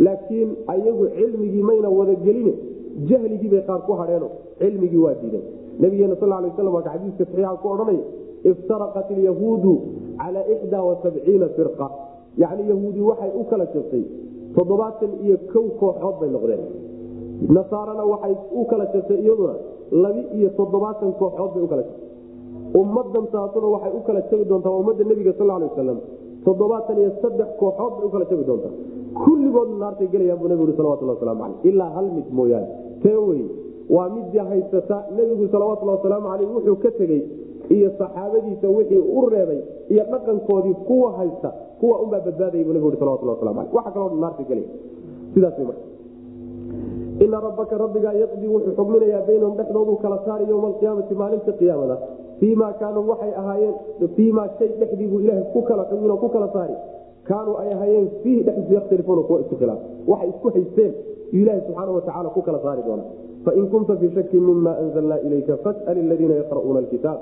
laakiin ayagu cilmigii mayna wadagelin jahligii bay qaar ku hadheeno cilmigii waa diiday nabigeena sal lay slam waa xadiiska saxiixa ku odhanaya iftaraqat ilyahuudu cala ixdaa wasabciina firqa yacni yahuudi waxay u kala jabtay toddobaatan iyo kow kooxood bay noqdeen nasaarana waxay u kala jabtay iyaduna labi iyo toddobaatan kooxood bay u kala jabtay ummadan taasuna waxay u kala jabi doontaa ummadda nebiga sal lay wasalam toddobaatan iyo saddex kooxood bay u kala jabi doontaa kulligood naartay gelayaan buu nebigu salawatullah waslamu caleyh ilaa hal mid mooyaane tee wey waa midii haysata nebigu salawatullah wasalaamu caleyh wuxuu ka tegey iyo saxaabadiisa wixii u reebay iyo dhaqankoodii kuwa haysta kuwa unbaa badbaadaya buu nebigu salawatullah waslamu aleyh waxa kaloo naarta gelaya sidaas marka. Ina rabbaka rabbigaa yaqdii wuxuu xugminayaa baynahum dhexdoodu kala saari yowma alqiyaamati maalinta qiyaamada. Fiima kaanuu waxay ahaayeen fiimaa shay dhexdii buu ilaah ku kala xugmin oo ku kala saari. Kaanuu ay ahaayeen fiihi dhexdiisu yakhtalifuuna kuwa isku khilaaf. Waxay isku haysteen yu ilaahi subxaana watacaala ku kala saari doona. Fain kunta fii shakin mima anzalnaa ilayka fas'al aladiina yaqra'uuna alkitaab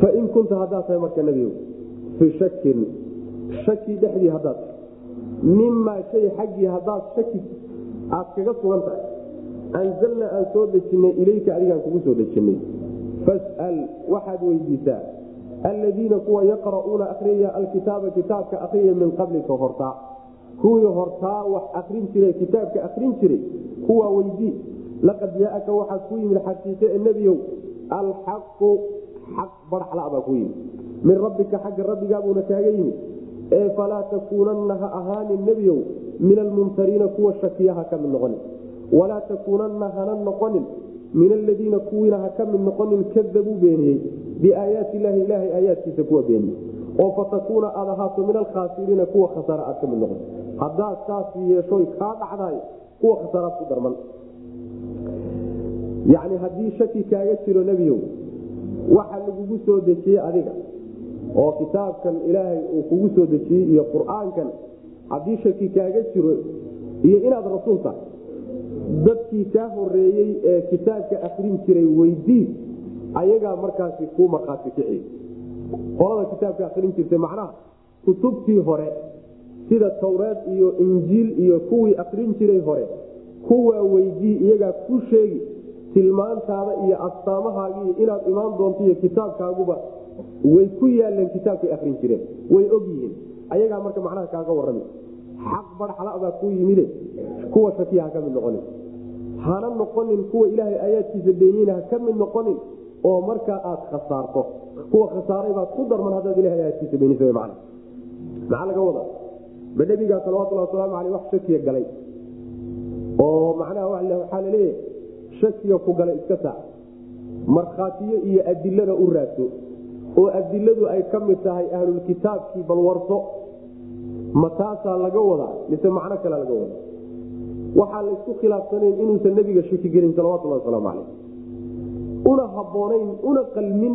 fain kunta haddaad tahay marka nebigu fii shakin shaki dhexdii haddaad mimaa shay xaggii haddaad shaki aad kaga sugan tahay anzalnaa aan soo dejinay ilayka adigaan kugu soo dejinay fas'al waxaad weydiisaa alladiina kuwa yaqra'uuna akriyaya alkitaaba kitaabka akriya min qablika hortaa kuwii hortaa wax akrin jire kitaabka akrin jiray kuwaa weydii laqad jaaaka waxaa ku yimid xaqiiqe e nebiyow alxaqu xaq baraxla baa ku yimid. Min rabbika xagga rabbigaabuuna kaaga yimid. Ee falaa takuunanna ha ahaanin nebiyow min almumtariina kuwa shakiyaha ka mid noqonin. Walaa takuunanna hana noqonin. Min aladiina kuwiina ha ka mid noqonin kadabuu beeniyey. Biaayaati ilaahi ilaahay aayaadkiisa kuwa beeniyey. Oo fatakuuna aad ahaato min alkhaasiriina kuwa khasaara aad ka mid noqon haddaad saas yeeshoy kaa dhacdaay kuwa khasaaraad ku darman. Yacni haddii shaki kaaga jiro nebiyow waxa lagugu soo dejiyey adiga oo kitaabkan ilaahay uu kugu soo dejiyey iyo qur'aankan haddii shaki kaaga jiro iyo inaad rasuul tahay dadkii kaa horeeyey ee kitaabka akrin jiray weydii ayagaa markaasi kuu markhaati kiciy qolada kitaabka akrin jirtay macnaha kutubtii hore sida tawreed iyo injiil iyo kuwii akrin jiray hore kuwaa weydii iyagaa ku sheegi tilmaantaada iyo astaamahaagiiyo inaad imaan doonto kitaabkaaguba way ku yaaleen kitaabkay akrin jireen. Way og ayagaa marka macnaha kaaga warrami. Xaq barxalabaa ku yimide kuwa shakiya ha ka mid noqonin. Hana noqonin kuwa ilaahay aayaadkiisa beeniyena ha ka mid noqonin oo markaa aad khasaarto. Kuwa khasaaray baad ku darman haddaad ilahay aayaadkiisa beenisa man maxaa laga wadaa? Ba nebigaa salawatulhi wasalaamu aleyh wax shakiya galay. Oo macnaha waxaa la leeyahay shakiga ku galay iska saac markhaatiyo iyo adilada u raadso oo adiladu ay ka mid tahay ahlulkitaabkii balwarso ma taasaa laga wadaa mise macno kale laga wadaa? Waxaa laysku khilaafsanayn inuusan nebiga shaki gelin salawatulhi wasalaamu caleyh una habboonayn una qalmin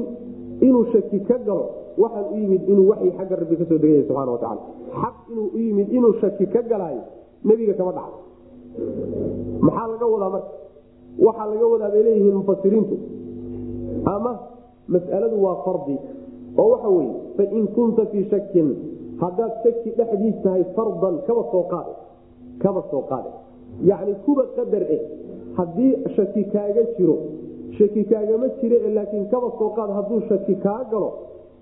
inuu shaki ka galo waxaan u yimid inuu waxyi xagga rabbi ka soo degaya subana wataala xaq inuu u yimid inuu shaki ka galaayo nebiga kama dhaca maxaa laga wadaa marka waxaa laga wadaa bay leeyihiin mufasiriintu ama mas'aladu waa fardi oo waxa weye fain kunta fii shakin haddaad shaki dhexdiis tahay fardan kaba soo qaade kaba soo qaade. Yacni kuba qadar eh haddii shaki kaaga jiro shaki kaagama jire laakiin kaba soo qaad hadduu shaki kaa galo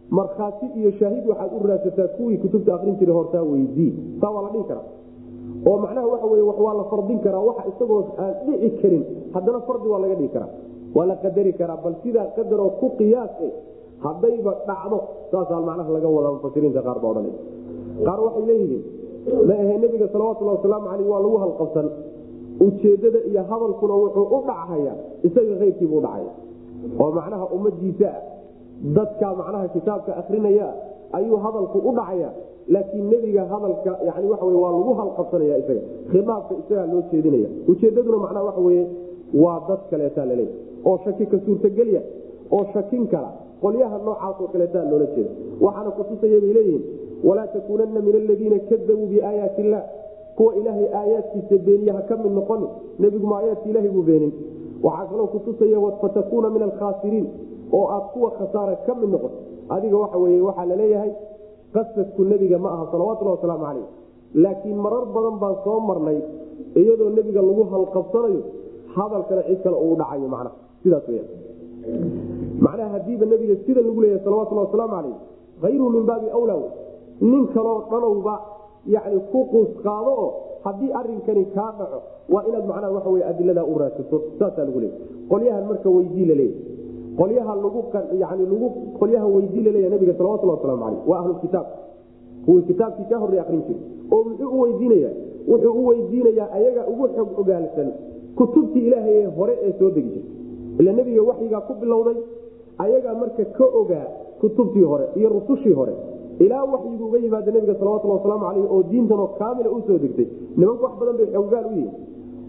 markhaati iyo shaahid waxaad u raadsataa kuwii kutubta akrin jiray hortaa weydii. Saa waa la dhihi karaa oo macnaha waxa wey waa la fardin karaa waxa isagoo aan dhici karin haddana fardi waa laga dhigi karaa. Waa la qadari karaa bal sidaa qadaroo ku qiyaas eh haddayba dhacdo saasaa macnaha laga wadaa mufasiriinta qaar ba odhan qaar waxay leeyihiin ma ahe nebiga salawatulhi wasalaamu caleyh waa lagu halqabsan. Ujeedada iyo hadalkuna wuxuu u dhachaya isaga keyrkiibu udhacaya oo macnaha ummadiisa dadka macnaha kitaabka akrinaya ayuu hadalku u dhacaya laakiin nebiga hadalka yani waa waa lagu halqabsanaya isaga khiaabka isagaa loo jeedinaya. Ujeedaduna macnaha waxa weye waa dad kaleetaa laleeya oo shaki ka suurtagelya oo shakin kala qolyaha noocaasoo kaleetaa loola jeeda waxaana kutusaya bay leeyihiin walaa takuunanna min aladiina kadabuu biaayaati illah kuwa ilaahay aayaadkiisa beeniye ha ka mid noqoni nebiguma aayaadka ilahay buu beenin. Waxaa kaloo kutusaya fatakuuna min alkhaasiriin. Oo aad kuwa khasaara ka mid noqoto adiga waxa weye waxaa la leeyahay qasadku nebiga ma aha salawatulhi wasalaamu caleyh laakiin marar badan baan soo marnay iyadoo nebiga lagu halqabsanayo hadalkana cid kale uu dhacayo macnaha. Sidaas weya macnaha hadiiba nebiga sida lagu leeyahay salawatulhi wasalaamu caleyh hayruhu min baabi awla nin kaloo dhanowba yani ku quus qaado oo haddii arinkani kaa dhaco waa inaad macnaha waxa wey adiladaa u raadsato. Saasaa lagu leeyahy qolyahan marka weydii laleeyahy qolyaha lagu yani lagu qolyaha weydii laleeyahy nabiga salawatulhi wasalaamu caleyh waa ahlulkitaab kuwii kitaabkii kaa horrey akrin jiray. Oo muxuu u weydiinaya wuxuu u weydiinayaa ayaga ugu xog ogaalsan kutubtii ilaahay ee hore ee soo degi jirtay ila nebiga waxyigaa ku bilowday ayagaa marka ka ogaa kutubtii hore iyo rusushii hore ilaa waxyigu uga yimaada nebiga salawatulhi wasalaamu caleyh oo diintanoo kaamila u soo degtay. Nimanku wax badan bay xoggaal u yihiin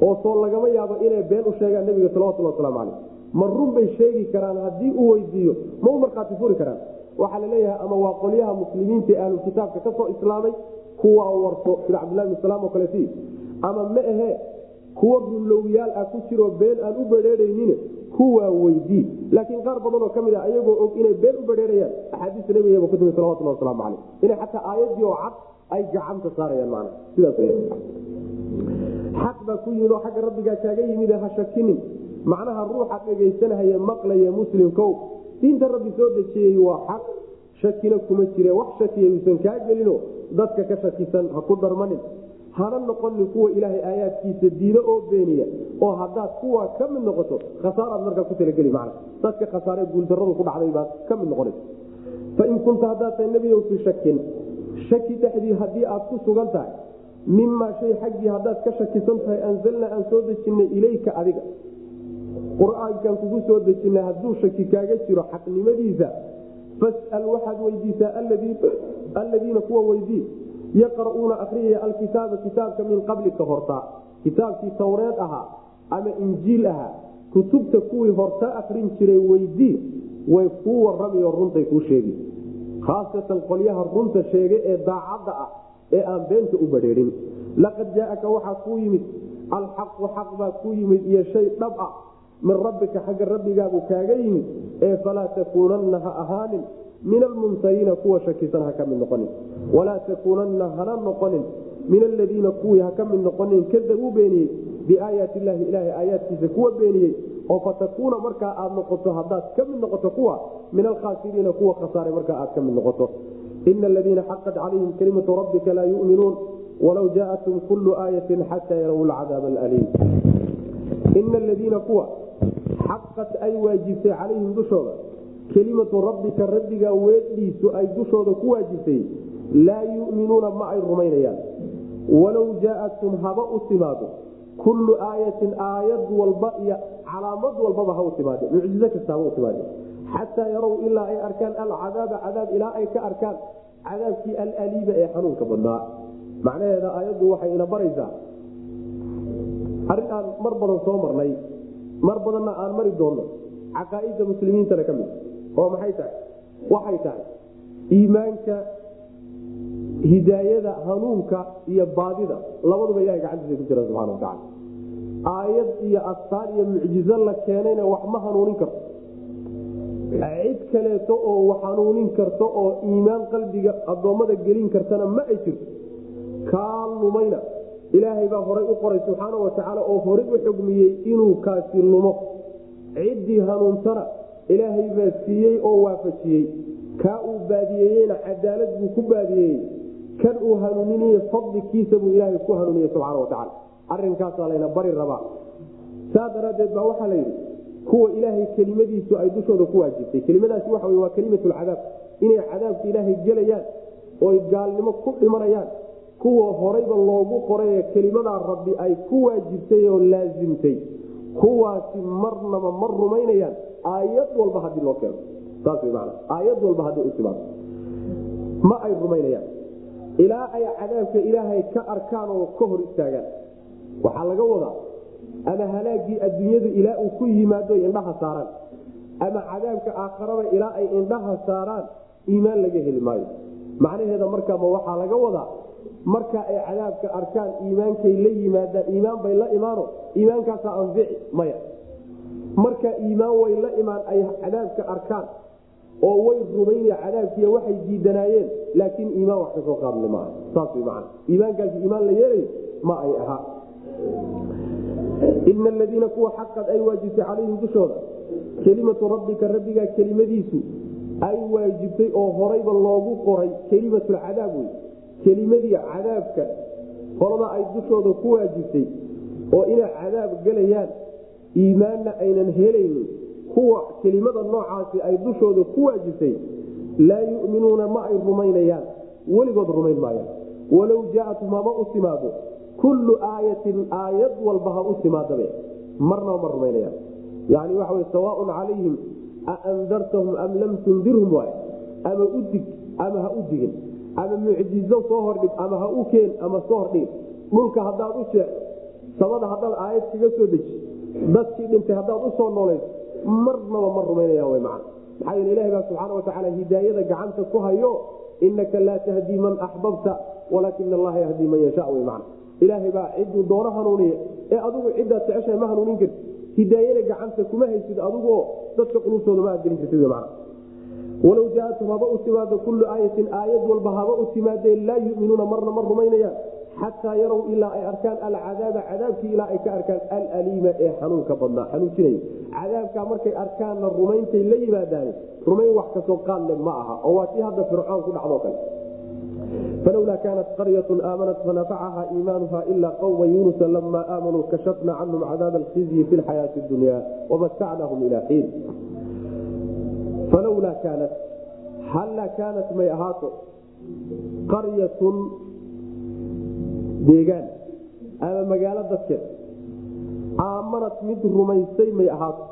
oo soo lagama yaabo inay been u sheegaan nebiga salawatulhi wasalaamu caleyh ma run bay sheegi karaan haddii uu weydiiyo ma u markhaati furi karaan. Waxaa la leeyahay ama waa qolyaha muslimiinta ee ahlukitaabka ka soo islaamay kuwa warto sida cabdillahi bn salaam oo kaleeti ama ma ahe kuwa runlowyaal ah ku jiroo been aan u bedheeraynin kuwaa weydii laakiin qaar badanoo ka mid a ayagoo og inay been u bedheerayaan axaadiista nabigaba ku timi salawatulhi wasalaamu caleyh inay xataa aayadii oo cad ay gacanta saarayaan mana sidaas xaq baa ku yimid oo xagga rabbigaa kaaga yimid ha shakinin macnaha ruuxa dhegaysanhaya maqlaya muslimkow diinta rabbi soo dejiyey waa xaq shakina kuma jire. Wax shakiya kaa gelino dadka ka shakisan ha ku darmanin. Hana noqonin kuwa ilaahay aayaadkiisa diido oo beeniya oo hadaad kuwa ka mid noqoto khasaaraad markaa ku talageli man dadka khasaare guuldaradu ku dhacday baad ka mid noqona fain kunta haddaad tahay nebiyow fii shakin shaki dhexdii haddii aad ku sugan tahay mimaa shay xaggii haddaad ka shakisan tahay anzalnaa aan soo dejinay ilayka adiga qur'aankan kugu soo dejinay hadduu shaki kaaga jiro xaqnimadiisa fas'al waxaad weydiisaa alladiina kuwa weydii yaqra'uuna akriyaya alkitaaba kitaabka min qablika hortaa kitaabkii tawreed ahaa ama injiil ahaa kutubta kuwii hortaa akrin jiray weydii way kuu warrami runtay kuu sheegi khaasatan qolyaha runta sheega ee daacadda ah ee aan beenta u badheerin laqad jaaaka waxaa kuu yimid alxaqu xaq baa kuu yimid iyo shay dhab ah min rabbika xagga rabbigaagu kaaga yimid ee falaa takuunanna ha ahaanin. Min almumtariina kuwa shakisan ha ka mid noqonin. Walaa takuunanna hana noqonin. Min aladiina kuwii ha ka mid noqonin. Kadabuu beeniyey biaayaati illaahi ilaahay aayaadkiisa kuwa beeniyey oo fatakuuna markaa aad noqoto haddaad ka mid noqoto kuwa min alkhaasiriina kuwa khasaaray markaa aad ka mid noqoto. Ina aladiina xaqat calayhim kalimatu rabbika laa yuminuun walaw jaatum kullu aayatin xataa yaraw lcadaab alaliim ina aladiina kuwa xaqat ay waajibtay calayhim dushooda. Kelimatu rabbika rabbiga weedhiisu ay dushooda ku waajibtay laa yuminuuna ma ay rumaynayaan. Walow jaatum haba u timaado kullu aayatin aayad walba iyo calaamad walbaba ha u timaade mucjizo kasta haba u timaade xataa yarow ilaa ay arkaan alcadaaba cadaab ilaa ay ka arkaan cadaabkii alaliiba ee xanuunka badnaa. Macnaheeda aayaddu waxay ina baraysaa. Arrin aan mar badan soo marnay mar badanna aan mari doonno. Caqaaidda muslimiintana ka mid oo maxay tahay? Waxay tahay iimaanka hidaayada hanuunka iyo baadida. Labaduba ilahay gacantiisa ku jira subana wataala aayad iyo astaan iyo mucjizo la keenayna wax ma hanuunin karto. Cid kaleeto oo wax hanuunin karto oo iimaan qalbiga addoommada gelin kartana ma ay jirto. Kaa lumayna ilaahay baa horay u qoray subxaana watacaala oo horay u xugmiyey inuu kaasi lumo. Ciddii hanuuntana ilaahay baa siiyey oo waafajiyey. Kaa uu baadiyeeyena cadaalad buu ku baadiyeeyey kan uu hanuuniniye fadlikiisa buu ilaahay ku hanuuniye subxaana watacaala arinkaasaa layna bari rabaa. Saa daraaddeed baa waxaa la kuwa ilaahay kelimadiisu ay dushooda ku waajibtay. Kelimadaasi waxa w waa kelimatulcadaab inay cadaabka ilaahay gelayaan oy gaalnimo ku dhimanayaan kuwa horayba loogu qoraye kelimadaa rabbi ay ku waajibtay oo laasimtay kuwaasi marnaba ma rumaynayaan. Aayad walba haddii loo keeno. Saas man aayad walba hadday u timaado ma ay rumaynayaan. Ilaa ay cadaabka ilaahay ka arkaan oo ka hor istaagaan. Waxaa laga wadaa ama halaagii adduunyadu ilaa uu ku yimaado indhaha saaraan ama cadaabka aakharada ilaa ay indhaha saaraan iimaan laga heli maayo. Macnaheeda markaama waxaa laga wadaa marka ay cadaabka arkaan iimaankay la yimaadaan iimaan bay la imaano iimaankaasaa anfici maya. Marka iimaan way la imaan ay cadaabka arkaan oo way rumayna cadaabkiiy waxay diidanaayeen laakiin iimaan wax ka soo qaadle maaha. Saas man iimaankaasi iimaan la yeelayo ma ay ahaa. Ina aladiina kuwa xaqad ay waajibtay calayhim dushooda kelimatu rabbika rabbigaa kelimadiisu ay waajibtay oo horayba loogu qoray kelimatulcadaab wey kelimadii cadaabka qolada ay dushooda ku waajibtay oo inay cadaab gelayaan iimaanna aynan helaynin kuwa kelimada noocaasi ay dushooda ku waajibtay laa yuminuuna ma ay rumaynayaan weligood rumayn maayaan. Walow jaatum haba u timaado kullu aayatin aayad walba ha u timaadabe marnaba ma rumaynayaan. Yani waxa sawaaun calayhim aandartahum am lam tundirhum waay ama u dig ama ha u digin ama mucjizo soo hordhig ama ha u keen ama soo hordhig. Dhulka haddaad u jeec samada haddaad aayad kaga soo deji dadkii dhintay haddaad u soo noolayso marnaba ma man maxaa yeel ilahi baa subxaana watacaala hidaayada gacanta ku hayo inaka laa tahdii man axbabta walaakina allaha yahdii man yasha w man ilaahay baa ciduu doono hanuuniya ee adugu ciddaad jeceshahay ma hanuunin karti hidaayada gacanta kuma haysid adugo dadka qulubtooda ma aad gelin kartid walow jaatum haba u timaado kullu aayatin aayad walba haba u timaadee laa yuminuuna marna ma rumaynayaan xataa yarow ilaa ay arkaan alcadaaba cadaabkii ilaa ay ka arkaan alaliima ee xanuunka badnaa xanuunjinay cadaabkaa markay arkaanna rumayntay la yimaadaan rumayn wax ka soo qaadle ma aha oo waa tii hadda fircoon ku dhacdo kale falowlaa kaanat qaryatu aamanat fanafacaha iimaanuha ilaa qawma yunusa lama aamanuu kashafna canhum cadaaba alkhizyi fi lxayaati dunya wamatacnahum ilaa xiin falowlaa kaanat hallaa kaanat may ahaato qaryatun deegaan ama magaalo dadkeed aamanat mid rumaysay may ahaato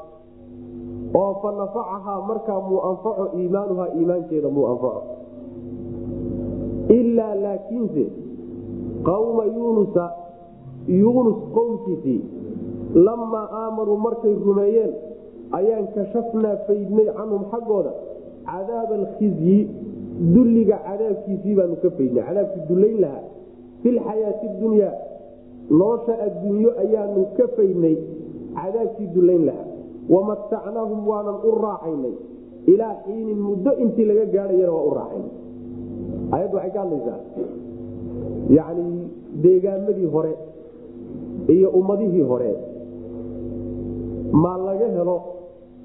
oo fa nafacahaa markaa muu anfaco iimaanuhaa iimaankeeda muu anfaco ilaa laakiinse qawma yuunusa yuunus qowmkiisii lamaa aamanuu markay rumeeyeen ayaan kashafnaa faydnay canhum xaggooda. Cadaaba alkhizyi dulliga cadaabkiisii baanu ka faydnay. Cadaabkii dullayn lahaa. Filxayaati dunyaa nolosha adduunyo ayaanu ka faydnay. Cadaabkii dullayn lahaa. Wamatacnaahum waanan u raaxaynay. Ilaa xiinin muddo intii laga gaadhayana waa u raaxaynay. Ayaddu waxay ka hadlaysaa. Yacni deegaamadii hore iyo ummadihii hore maa laga helo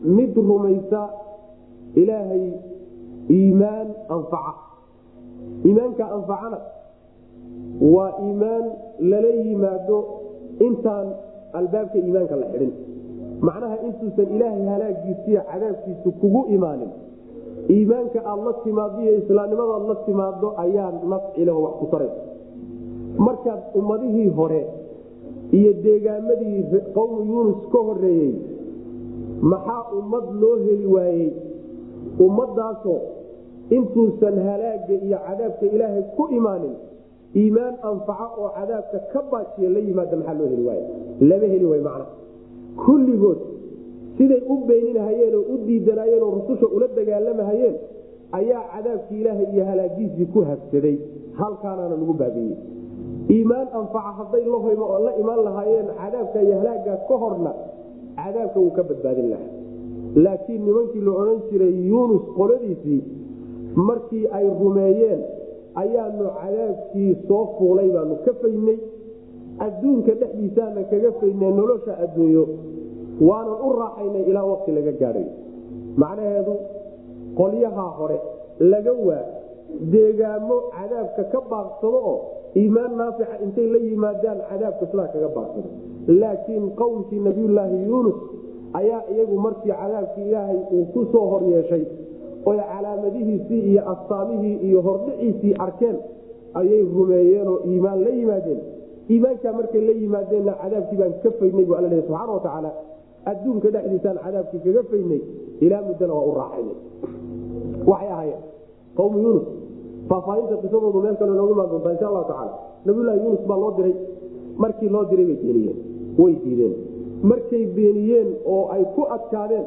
mid rumaysa ilaahay iimaan anfaca. Iimaanka anfacana waa iimaan lala yimaado intaan albaabka iimaanka la xidhin. Macnaha intuusan ilaahay halaagiisiiyo cadaabkiisu kugu imaanin. Iimaanka aad la timaado iyo islaamnimadaad la timaado ayaa nafcileho wax ku taraysa markaad ummadihii hore iyo deegaamadii qowmu yuunus ka horeeyey maxaa ummad loo heli waayey? Ummadaasoo intuusan halaaga iyo cadaabka ilaahay ku imaanin iimaan anfaca oo cadaabka ka baajiya la yimaada maxaa loo heli waay lama heli way macna. Kulligood siday u beeninahayeen oo u diidanayeen oo rususha ula dagaalamahayeen ayaa cadaabkii ilaahay iyo halaagiisii ku habsaday. Halkaanaana lagu baabiiyey. Iimaan anfaca hadday la imaan lahaayeen cadaabka iyo halaaga ka horna cadaabka wuu ka badbaadin lahaa. Laakiin nimankii la odhan jiray yuunus qoladiisii markii ay rumeeyeen ayaanu cadaabkii soo fuulay baanu ka faynay. Adduunka dhexdiisaana kaga faynay nolosha adduunyo. Waanan u raaxaynay ilaa waqti laga gaadhay. Macnaheedu qolyahaa hore laga waa deegaamo cadaabka ka baaqsado oo iimaan naafica intay la yimaadaan cadaabka sidaa kaga baaqsado laakiin qowmkii nabiyulaahi yuunus ayaa iyagu markii cadaabkii ilaahay uu ku soo hor yeeshay oy calaamadihiisii iyo astaamihii iyo hordhiciisii arkeen ayay rumeeyeenoo iimaan la yimaadeen. Iimaankaa markay la yimaadeenna cadaabkii baan ka faynay bu alla subxana wa tacaala adduunka dhexdiisaan cadaabkii kaga faynay ilaa muddana waa u raaxaynay waxay ahaayeen qowmu yuunus faahfaahinta qisadoodu meel kale noogu imaan doontaa insha allahu tacaala. Nabiyulahi yuunus baa loo diray markii loo diray bay beeniyeen way diideen. Markay beeniyeen oo ay ku adkaadeen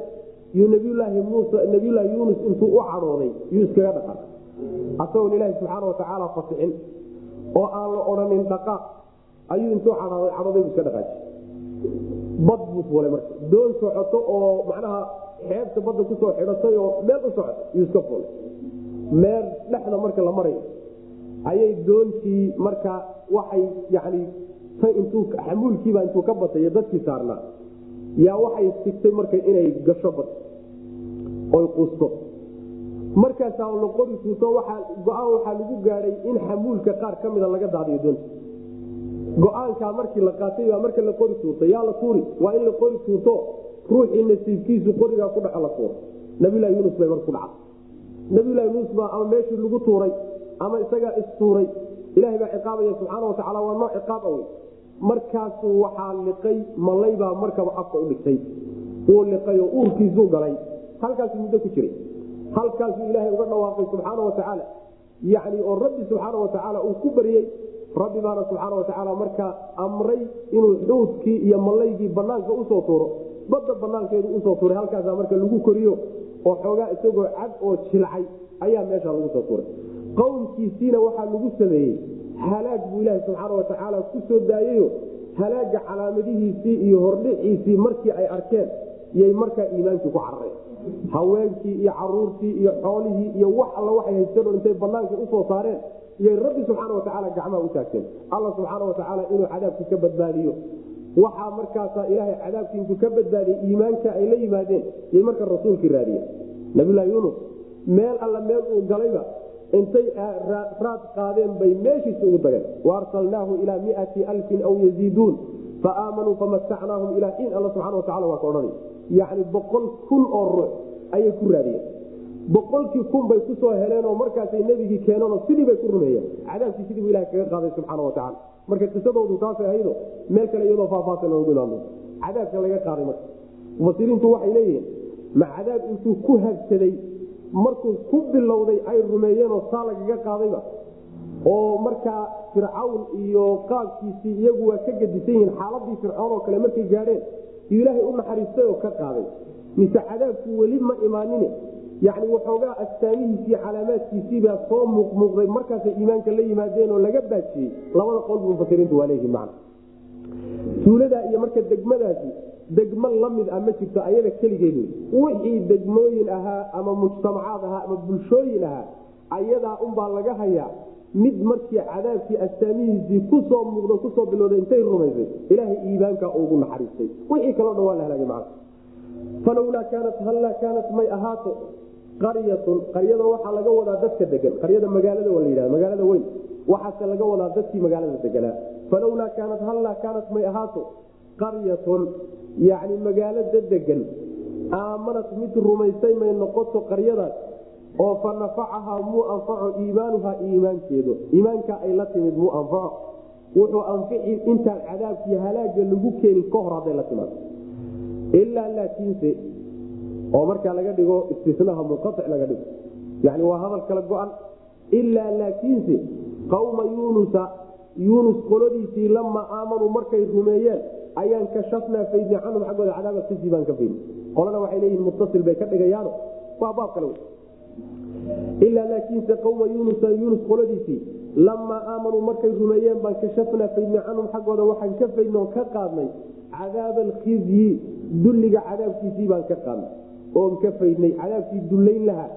yuu nabiyulaahi muuse nabiyulaahi yuunus intuu u cadhooday yuu iskaga dhaqaaqay. Asagoon ilaahi subxaana wa tacaala fasixin oo aan la odhanin dhaqaaq ayuu intuu cadhooday cadhooday buu iska dhaqaaji bad buu fuulay marka. Doon socoto oo macnaha xeebta badda ku soo xidhatay oo meel u socota yuu iska fuulay. Meel dhexda marka la marayo ayay doontii marka waxay yani xamuulkiiba intuu ka batay dadkii saarnaa. Yaa waxay sigtay marka inay gasho bad oy qusto markaasaa la qori tuuto go'aan waxaa lagu gaadhay in xamuulka qaar ka mida laga daadiyo doonta go'aankaa markii la qaatay baa marka la qori tuurta yaa la tuuri waa in la qori tuurto ruuxii nasiibkiisu qorigaa ku dhaco la tuuro. Nabilahi yuunus bay mar ku dhaca nabilahi yuunus baa ama meeshii lagu tuuray ama isagaa istuuray ilahay baa ciqaabaya subxaana wa tacala waa noo ciqaab awey markaasu waxaa liqay malaybaa markaba afka dhigtay. Wuu liqay oo uurkiisuu galay. Halkaasuu muddo ku jiray. Halkaasuu ilaahay uga dhawaaqay subxaana wa tacaala. Yacni oo rabbi subxaana wa tacaala uu ku baryey rabbi baana subxaana wa tacaala markaa amray inuu xuudkii iyo malaygii banaanka u soo tuuro. Badda banaankeedu u soo tuuray halkaasa marka lagu koriyo oo xoogaa isagoo cad oo jilcay ayaa meesha lagu soo tuuray. Qowmkiisiina waxaa lagu sameeyey halaag buu ilaaha subxaana wa tacaala ku soo daayayo. Halaaga calaamadihiisii iyo hordhiciisii markii ay arkeen yay markaa iimaankii ku carareen haweenkii iyo caruurtii iyo xoolihii iyo wax alla waxay haysteen intay banaanka u soo saareen yay rabbi subxaana wa tacaala gacmaha u taagteen. Alla subxaana wa tacaala inuu cadaabkii ka badbaadiyo. Waxaa markaasaa ilaahay cadaabkii ka badbaadiyey iimaanka ay la yimaadeen yay marka rasuulkii raadiyeen. Nabilahi yuunus meel alla meel uu galayba intay raad qaadeen bay meeshiisa ugu dageen. Waarsalnaahu ilaa miati alfin aw yaziiduun. Faaamanuu famatacnaahum ilaa xiin alla subxana wa tacala waa ka odhanay. Yacni boqol kun oo ruux ayay ku raadiyeen. Boqolkii kun bay ku soo heleen oo markaasay nebigii keeneenoo sidii bay ku rumeeyeen. Cadaabkii sidii buu ilaha kaga qaaday subxaana wa tacala marka qisadoodu taasay ahaydo meel kale iyadoo faahfaahsan noogu imaan doonto cadaabka laga qaaday marka. Mufasiriintu waxay leeyihiin ma cadaab intuu ku habsaday markuu ku bilowday ay rumeeyeenoo saa lagaga qaadayba oo markaa fircawn iyo qaabkiisii iyagu waa ka gedisan yihiin xaaladii fircoon oo kale markay gaadheen iyo ilaahay u naxariistay oo ka qaaday. Mise cadaabku weli ma imaanin yani waxoogaa astaamihiisii calaamaadkiisiibaa soo muuqmuuqday markaasay iimaanka la yimaadeen oo laga baajiyey. Labada qolbu mufasiriintu waa leeyihiin man tuuladaa iyo marka degmadaasi degmo la mid ah ma jirto ayada keligeed wixii degmooyin ahaa ama mujtamacaad ahaa ama bulshooyin ahaa ayadaa unbaa laga hayaa mid markii cadaabkii astaamihiisii ku soo muuqdo ku soo bilowday intay rumaysay ilaahay iimaanka ugu naxariistay. Wixii kaloo dhan waa la halaagay macna falowlaa kaanat hallaa kaanat may ahaato qaryatun qaryada waxaa laga wadaa dadka degan qaryada magaalada waa la yidhahda magaalada weyn. Waxaase laga wadaa dadkii magaalada deganaa falowlaa kaanat hallaa kaanat may ahaato qaryatun yacni magaalada degan aamanat mid rumaysay may noqoto qaryadaas oo fa nafacahaa muu anfaco iimaanuhaa iimaankeedu. Iimaanka ay la timid muu anfaco wuxuu anfici intaan cadaabkii halaaga lagu keenin ka hor hadday la timaado. Ilaa laakiinse oo markaa laga dhigo istisnaha munqaic laga dhigo. Yani waa hadal kala go-an. Ilaa laakiinse qawma yuunusa yuunus qoladiisii lamaa aamanuu markay rumeeyeen ayaan kashafnaa faydni canhum xaggooda cadaaba kisii baan ka faydni qolana waxay leeyihiin muttasil bay ka dhigayaano. Waa baab kale ilaa laakiinse qawma yuunusa yuunus qoladiisii lamaa aamanuu markay rumeeyeen baan kashafnaa faydni canhum xaggooda waxaan ka faydnoo ka qaadnay cadaaba alkhizyi dulliga cadaabkiisii baan ka qaadnay. Oon ka faydnay cadaabkii dullayn lahaa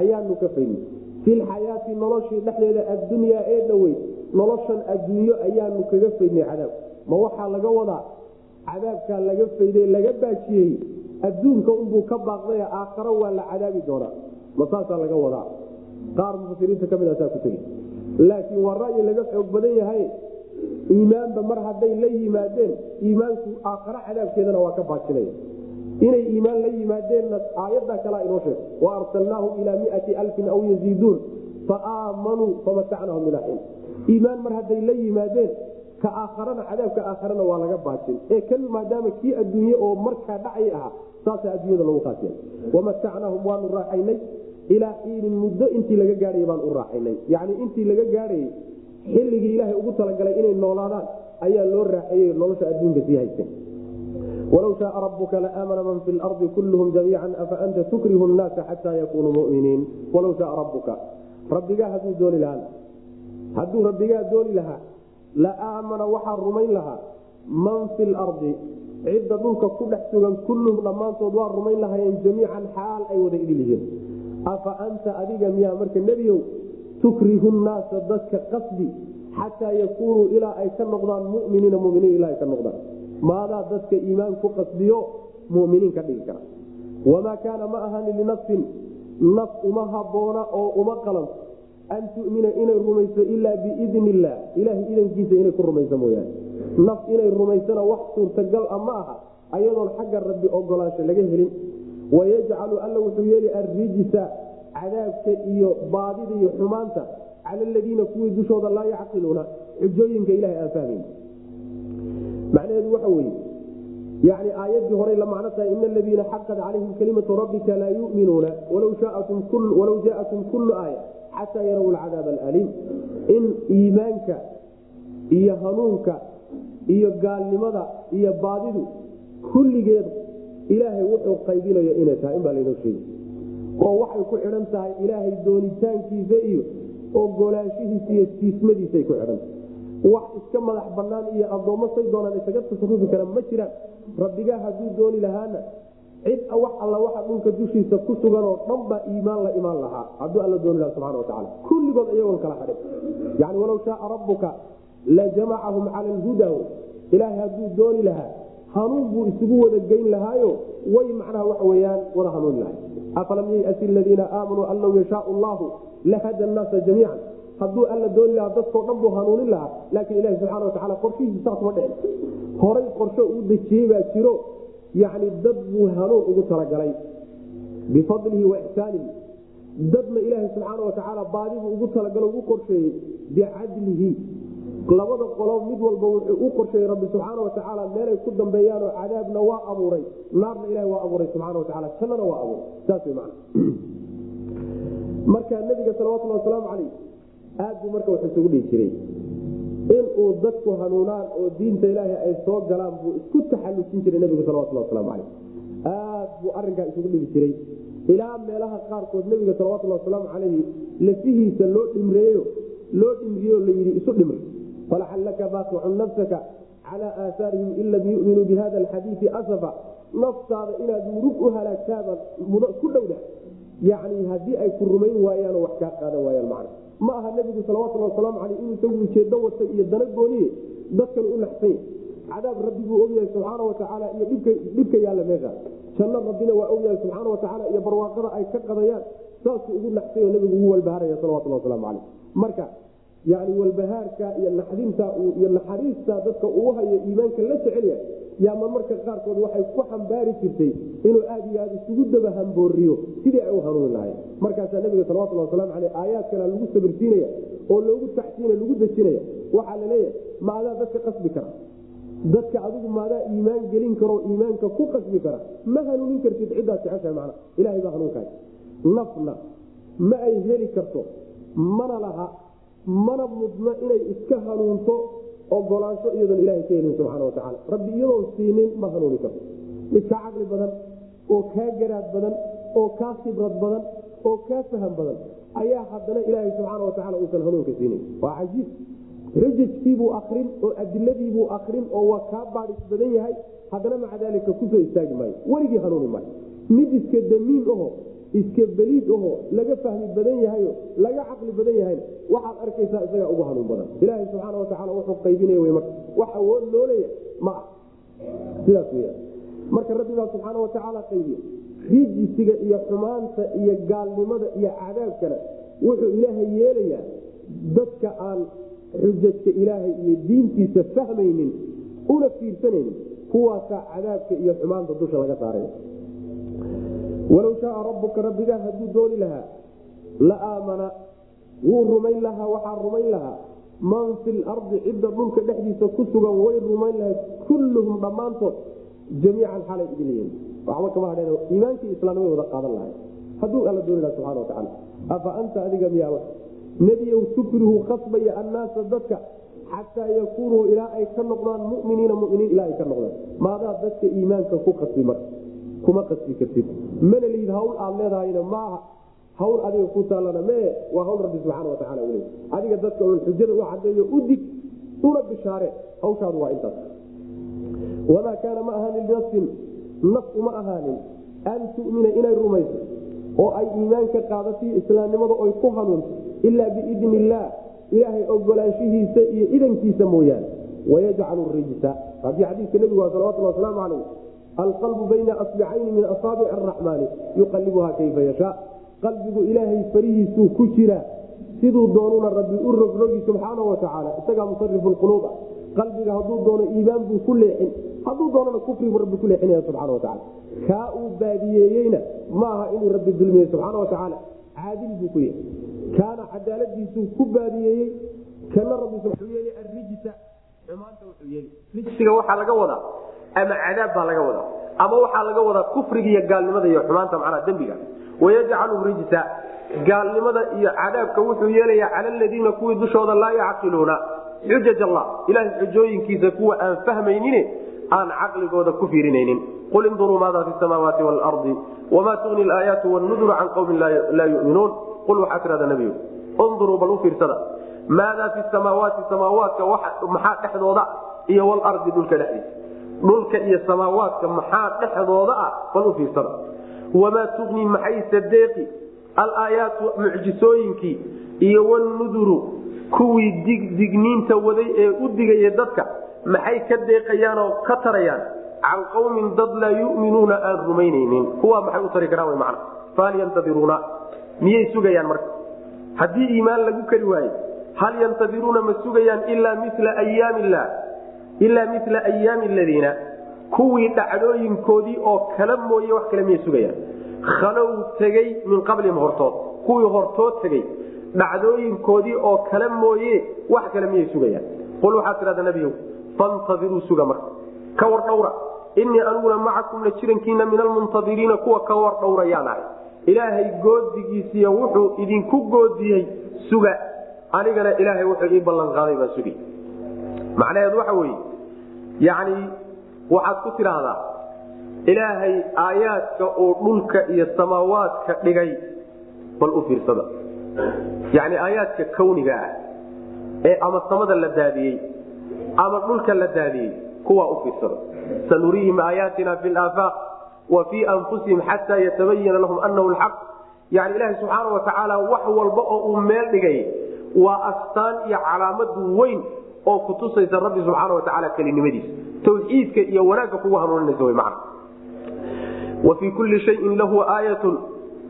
ayaanu ka faydnay. Filxayaati noloshii dhexdeeda addunyaa ee dhowey noloshan adduunyo ayaanu kaga faydnay cadaab ma waxaa laga wadaa cadaabkaa laga fayday laga baajiyey adduunka unbuu ka baaqday aakharo waa la cadaabi doonaa. Ma saasaa laga wadaa. Qaar mufasiriinta ka mida saa ku tegi. Laakiin waa ra'yi laga xoog badan yahay. Iimaanba mar hadday la yimaadeen iimaanku aakharo cadaabkeedana waa ka baajinaya inay iimaan la yimaadeenna aayada kalaa inoo sheeg wa arsalnaahum ilaa miati alfin aw yaziiduun fa aamanuu famatacnahum ilaain iimaan mar hadday la yimaadeen ka aakharana cadaabka aakharana waa laga baajin. Ee kan maadaama kii adduunye oo markaa dhacay ahaa saasaa adduunyada lagu qaasiya wamatacnaahum waanu raaxaynay ilaa xiinin muddo intii laga gaadhay baan u raaxaynay yacni intii laga gaadhayay xilligii ilaahay ugu talagalay inay noolaadaan ayaa loo raaxeeyey nolosha adduunka sii haysten walow shaaa rabuka laaamana man fi lardi kulluhum jamiican afa anta tukrihu nnaasa xataa yakunuu muminiin. Walow shaaa rabuka rabbigaa hadduu dooni lahaa? Hadduu rabbigaa dooni lahaa la aamana waxaa rumayn lahaa man fi lardi cidda dhulka ku dhex sugan kulluhum dhammaantood waa rumayn lahaayeen jamiican xaal ay wada idil yihiin. Afa anta adiga miyaa marka nebiyow tukrihu nnaasa dadka qasdi xataa yakuunuu ilaa ay ka noqdaan muminiina muminiin ilaa ay ka noqdaan. Maadaa dadka iimaan ku qasdiyo muminiin ka dhigi kara. Wamaa kaana ma ahani linafsin naf uma habboona oo uma qalanto an tumina inay rumayso ilaa biidni illaah ilahay idankiisa inay ku rumayso mooyaane naf inay rumaysona wax suurtagal a ma aha ayadoon xagga rabbi ogolaansho laga helin wayajcalu alla wuxuu yeeli arrijsa cadaabka iyo baadida iyo xumaanta cala aladiina kuwii dushooda laa yacqiluuna xujooyinka ilahay aan fahmayn macnaheedu waxa weye yani aayadii horey la macno tahay ina aladiina xaqad calayhim kalimatu rabbika laa yuminuuna walow jaatum kullu aaya xataa yaraw alcadaab alaliim. In iimaanka iyo hanuunka iyo gaalnimada iyo baadidu kulligeed ilaahay wuxuu qaybinayo inay tahay inbaa laynoo sheegi oo waxay ku xidhan tahay ilaahay doonitaankiisa iyo ogolaanshihiisa iyo siismadiisay ku xidhantahay wax iska madax banaan iyo addoommo say doonaan isaga tasarufi kara ma jiraan. Rabbigaa hadduu dooni lahaana cid wax alla waxa dhulka dushiisa ku suganoo dhan baa iimaan la imaan lahaa. Hadduu alla dooni laha subana watacaala kulligood iyagoon kala hadhin yani walow shaaa rabbuka la jamacahum cala alhuda ilaahay hadduu dooni lahaa hanuun buu isugu wada geyn lahaayo way macnaha waxa weyaan wada hanuuni lahay afalam yayasi aladiina aamanuu an low yashaau llahu lahada nnaasa jamiican? Hadduu alla dooni lahaa dadkao dhan buu hanuunin lahaa laakiin ilahi subxana wataala qorshihiisa saasuma dhicin. Horay qorsho uu dejiyey baa jiro yani dad buu hanuun ugu talagalay. Bifadlihi wa ixsaanihi dadna ilaaha subxaana watacaala baadibuu ugu talagalo ugu qorsheeyey bicadlihi. Labada qolo mid walba wuxuu u qorsheeyey rabbi subxaana watacaala meelay ku dambeeyaanoo cadaabna waa abuuray. Naarna ilaha waa abuuray subxana wataala jannana waa abuuray. Saas w man marka nabiga salawatulhi wasalaamu calayh aad buu marka wax isugu dhihi jiray inuu dadku hanuunaan oo diinta ilaahay ay soo galaan buu isku taxallujin jiray nabigu salawatulhi waslamu calayh. Aad buu arinkaa isugu dhibi jiray. Ilaa meelaha qaarkood nebiga salawatulhi wasalaamu calayhi lafihiisa loo dhimreeyo loo dhimriyo layidhi isu dhimri. Falacallaka baaqicun nafsaka calaa aahaarihim in lam yuminuu bihada alxadiidi asafa. Naftaada inaad murug u halaagtaaba ku dhowda. Yani haddii ay ku rumayn waayaanoo wax kaa qaadan waayaan macna ma aha nebigu salawatulhi wasalaamu caleyh inuu isagu ujeedo watay iyo dana gooniye dadkan u naxsanya cadaab rabbi buu ogyahay subxaana watacaala iyo dhibka yaalla meesha. Janno rabbina waa ogyahay subxaana watacaala iyo barwaaqada ay ka qadayaan saasuu ugu naxsay oo nebigu ugu walbaharaya salawatulhi wasalaamu caleyh marka yani walbahaarka iyo naxdinta iyo naxariista dadka uu hayo iimaanka la jecel yahay yaama marka qaarkood waxay ku xambaari jirtay inuu aad iyo aad isugu daba hambooriyo sidii ay u hanuuni lahayn markaasaa nabiga salawatulhi wasalaamu aleyh aayaadkana lagu sabirsiinaya oo loogu taxsiina lagu dejinaya. Waxaa la leeyahay maadaa dadka qasbi kara. Dadka adigu maadaa iimaan gelin karoo iimaanka ku qasbi kara. Ma hanuunin kartid ciddaad jeceshahay mana ilahay baa hanuunkaay nafna ma ay heli karto. Mana laha mana mudno inay iska hanuunto ogolaansho iyadoon ilahay ka helin subxana watacaala rabbi iyadoon siinin ma hanuuni karto. Mid kaa caqli badan oo kaa garaad badan oo kaa khibrad badan oo kaa faham badan ayaa haddana ilaahay subxaana watacaala uusan hanuunka siinin. Waa cajiib. Rajajkiibuu akrin oo adiladiibuu akrin oo waa kaa baadhis badan yahay haddana maca daalika ku soo istaagi maayo. Weligii hanuuni maayo. Mid iska damiin aho iska beliid aho laga fahmi badan yahayo laga caqli badan yahayna waxaad arkaysaa isagaa ugu hanuun badan. Ilaahay subxaana watacaala wuxuu qaybinaya w marka. Wax awood loolaya ma ah. Sidaas weya marka rabbibaa subxaana watacaala qaybiya. Rijisiga iyo xumaanta iyo gaalnimada iyo cadaabkana wuxuu ilaahay yeelayaa dadka aan xujajka ilaahay iyo diintiisa fahmaynin una fiirsanaynin kuwaasaa cadaabka iyo xumaanta dusha laga saaray walow shaaa rabuka rabbigaa hadduu dooni lahaa la aamana wuu rumayn lahaa waxaa rumayn lahaa. Man fi lardi cidda dhulka dhexdiisa ku sugan way rumayn lahayd kulluhum dhammaantood jamiican xalay idinleeyihin waxba kama hadheen iimaankii islaamnimay wada qaadan lahay hadduu alla dooni laha subxana watacaala afa anta adiga miyaa nebiyow tukrihu khasbaya annaasa dadka xataa yakuunuu ilaa ay ka noqdaan muminiina muminiin ilaa ay ka noqdaan. Maadaa dadka iimaanka ku kasbi marka kuma kasbi kartid. Mana liid hawl aad leedahayna maaha. Hawl adiga ku taalana mee waa hawl rabbi subxaana watacaala ule adiga dadka un xujada u cadeeyo u dig una bishaare hawshaadu waa intaas. Wamaa kaana ma ahaanin linafsin naf uma ahaanin. An tu'mina inay rumayso oo ay iimaanka qaadatiyo islaamnimada oy ku hanuunto ilaa biidni illaah ilaahay ogolaanshihiisa iyo idankiisa mooyaane. Wayajcalu rijsa. Haddii xadiidka nebigu waa salawatulhi wasalaamu calayh alqalbu bayna asbicayni min asaabici araxmaani yuqalibuhaa kayfa yashaa qalbigu ilaahay farihiisuu ku jiraa siduu doonuna rabbi u rogrogi subxaana watacaala isagaa musarifu lquluuba qalbiga hadduu doono iimaan buu ku leexin hadduu doonana kufribuu rabbi ku leexinaya subxana watacaala kaa uu baadiyeeyeyna maaha inuu rabbi dulmiye subxaana watacaala caadil buu ku yahay kaana cadaaladiisuu ku baadiyeeyey kana rabbi arijsa xumaanta wuxuu yeeli rijsiga waxaa laga wadaa ama cadaab baa laga wadaa. Ama waxaa laga wadaa kufriga iyo gaalnimada iyo xumaanta macnaa dembiga. Wayajcalu rijsa gaalnimada iyo cadaabka wuxuu yeelayaa cala aladiina kuwii dushooda laa yacqiluuna. Xujaj allah ilahay xujooyinkiisa kuwa aan fahmaynin aan caqligooda ku fiirinaynin. Qul induruu maada fi samaawaati waalardi wamaa tugni alaayaatu wannuduru can qowmin laa yuminuun. Qul waxaa tirada nebigu induruu bal u fiirsada. Maadaa fi samaawaati samaawaadka maxaa dhexdooda iyo walardi dhulka dhexdiisa dhulka iyo samaawaadka maxaa dhexdooda ah bal u wamaa tugni maxay sadeeqi alaayaatu mucjisooyinkii iyo wannuduru kuwii digniinta waday ee u digaya dadka maxay ka deeqayaanoo ka tarayaan? Can qowmin dad laa yuminuuna aan rumaynaynin. Kuwaa maxay u tari karaan man fahal yantadiruuna. Miyay sugayaan marka? Haddii iimaan lagu kari waaye hal yantadiruuna ma sugayaan ilaa mila ayaami illah ilaa mila ayaami aladiina kuwii dhacdooyinkoodii oo kala mooye wax kale miyay sugayaan khalow tegey min qablihim hortood kuwii hortood tegey dhacdooyinkoodii oo kale mooye wax kale miyay sugayaan qul waxaa tidhahda nebiyow fantadiruu suga marka ka war dhowra inii aniguna macakum la jirankiina min almuntadiriina kuwa ka war dhowrayaan ahay ilaahay goodigiisiiy wuxuu idinku goodiyey suga anigana ilaahay wuxuu ii ballanqaaday baa sugi macnaheedu waxa weeye yacni waxaad ku tidhaahdaa ilaahay aayaadka uu dhulka iyo samaawaadka dhigay bal u fiirsada. Yani aayaadka kawniga ah ee ama samada la daadiyey ama dhulka la daadiyey kuwaa u fiirsada. Sanuriihim aayaatina fi laafaaq wa fii anfusihim xataa yatabayana lahum anahu lxaq yani ilaaha subxaana watacaala wax walba oo uu meel dhigay waa astaan iyo calaamad weyn oo kutusaysa rabbi subxaana watacaala kelinimadiisa tawxiidka iyo wanaagga kugu hanuuninaysa wa fii kulli shayin lahu aayatun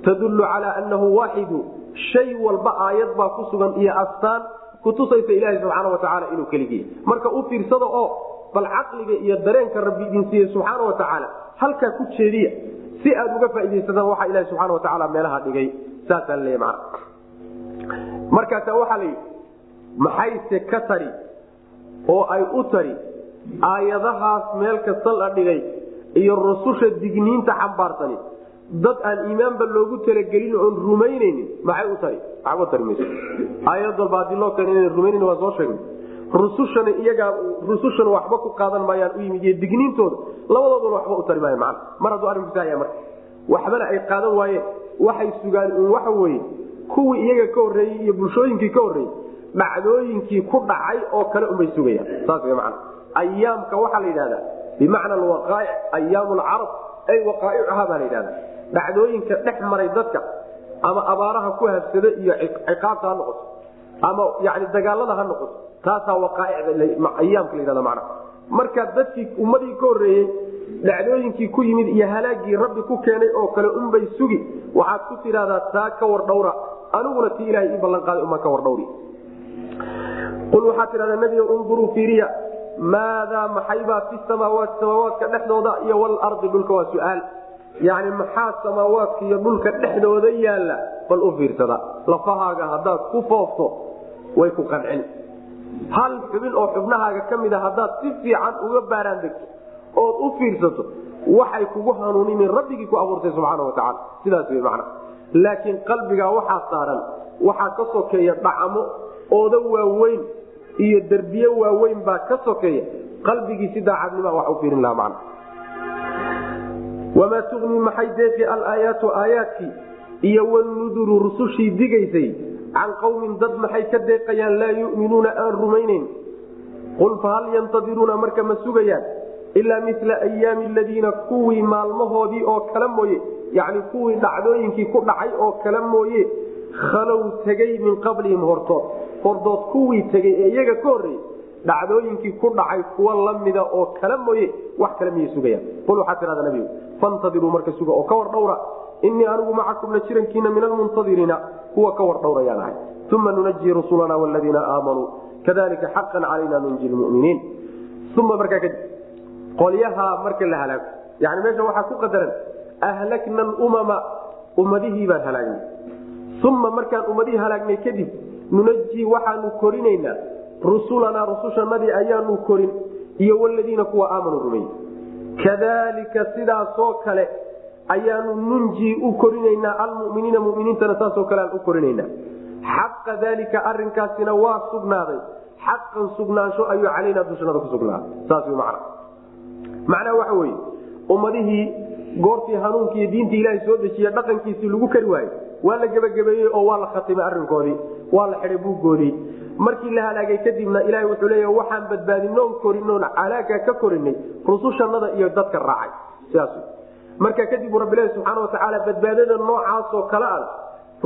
tadullu cala anahu waaxidu. Shay walba aayad baa ku sugan iyo astaan kutusaysa ilaaha subxaana watacaala inuu keligiya marka u fiirsada oo bal caqliga iyo dareenka rabbi idin subxaana watacaala halkaa ku jeediya si aad uga faaiidaysataan waxa ilaha subxana watacaala meelaha dhigay saasaa mana markaasa waxaa la yidhi maxayse ka tari oo ay u tari aayadahaas meel kasta la dhigay iyo rususha digniinta xambaarsani dad aan iimaanba loogu talagelin oon rumaynaynin maxay u tari? Waxba tari mayso? Aayad walba haddii loo keena inaan rumaynayn waa soo sheegnay rusushana iyagaa rusushana waxba ku qaadan maayaan u yimid iyo digniintooda labadooduna waxba u tari maayan macana mar hadduu arrinku saaya marka. Waxbana ay qaadan waayeen waxay sugaan waxa weeye kuwii iyaga ka horreeyey iyo bulshooyinkii ka horreeyey dhacdooyinkii ku dhacay oo kale unbay sugayaan. Saas way macana ayaamka waxaa la yidhahdaa bimacna alwaqaa'ic ayaamu alcarab ay waqaa'icuhaa baa la yidhahdaa dhacdooyinka dhex maray dadka ama abaaraha ku habsada iyo ciqaabta ha noqoto ama yani dagaalada ha noqoto taasaa waqaaicdayaamka la yhahda macna. Marka dadkii ummadii ka horreeyey dhacdooyinkii ku yimid iyo halaagii rabbi ku keenay oo kale unbay sugi waxaad ku tidhahdaa taa ka war dhowra aniguna tii ilahay ii ballanqaaday umaan ka war dhowri qul waxaad tidhahdaa nebiga unduruu fiiriya maadaa maxaybaa fi samaawaati samaawaadka dhexdooda iyo walardi dhulka waa su'aal yani maxaa samaawaadka iyo dhulka dhexdooda yaalla bal u fiirsada lafahaaga haddaad ku foofto way ku qancin hal xubin oo xubnahaaga ka mid a haddaad si fiican uga baaraan degto ood u fiirsato waxay kugu hanuuninin rabbigii ku abuurtay subxaana watacaala sidaas wey macna laakiin qalbigaa waxaa saaran waxaa ka sokeeya dhacamo ooda waaweyn iyo derbiye waaweyn baa ka sokeeya qalbigii si daacadnima wax u fiirin lahaa macna wamaa tugni maxay deeqi alaayaatu aayaadkii iyo wanuduru rusushii digaysay? Can qawmin dad maxay ka deeqayaan laa yuminuuna aan rumaynayn qul fahal yantadiruuna marka ma sugayaan? Ilaa mila ayaami aladiina kuwii maalmahoodii oo kale mooye yani kuwii dhacdooyinkii ku dhacay oo kale mooye khalow tegay min qablihim hortood hordood kuwii tegay ee iyaga ka horreeyey dhacdooyinkii ku dhacay kuwa lamida oo kale mooye wax kale miyay sugayaan. Qul waxaa tidhahda nabigu fantadiruu marka suga oo ka war dhowra. Inii anigu macakum la jirankiina min almuntadiriina kuwa ka war dhowrayaan ahay. Uma nunaji rusulana waladiina aamanuu kadalika xaqan calayna nunji lmuminiin uma markaa kadib qolyaha marka la halaago. Yani meesha waxaa ku qadaran ahlakna lumama ummadihii baan halaagnay uma markaan ummadihii halaagnay kadib nunajii waxaanu korinaynaa. Rusulanaa rusushanadii ayaanu korin iyo waladiina kuwa aamanuu rumey kadalika sidaasoo kale ayaanu nunjii u korinaynaa almuminiina muminiintana saasoo kale aan u korinaynaa. Xaqa dalika arinkaasina waa sugnaaday. Xaqan sugnaansho ayuu calaynaa dushanada ku sugnaaday. Saas macna. Macnaha waxa weeye ummadihii goortii hanuunki iyo diintii ilaahay soo dejiye dhaqankiisii lagu kari waayey waa la gebagabeeyey oo waa la khatimay arrinkoodii. Waa la xidhay buuggoodii. Markii la halaagay kadibna ilahay wuxuu leeya waxaan badbaadinoon korinoon calaaga ka korinay rusushanada iyo dadka raacay. Sidaas marka kadib rabbilahi subxaana watacaala badbaadada noocaasoo kale ah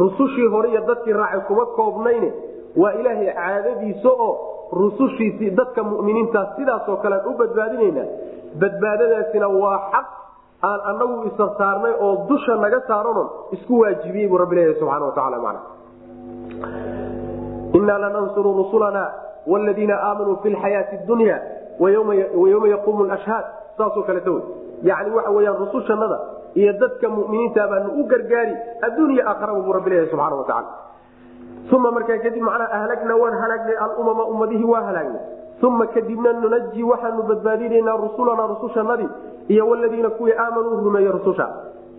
rusushii hore iyo dadkii raacay kuma koobnayne. Waa ilaahay caadadiisa oo rusushiisii dadka muminiinta sidaasoo kale aan u badbaadinayna. Badbaadadaasina waa xaq aan anagu isa saarnay oo dusha naga saaranoo isku waajibiyey buu rabbi leeyahay subxana watacaala macna. Inaa lanansuru rusulana wladiina aamanuu fi lxayaati dunya wayowma yaquumu lashhaad saasoo kaleeta wey yani waxa weyaan rusushanada iyo dadka muminiinta baanu u gargaari addunya aakharaba buu rabbi leeyahay subxana watacaala uma markaa kadib macnaa ahlagna waan halaagnay alumama ummadihii waa halaagnay uma kadibna nunaji waxaanu badbaadinaynaa rusulana rusushanadii iyo waladiina kuwii aamanuu rumeeye rususha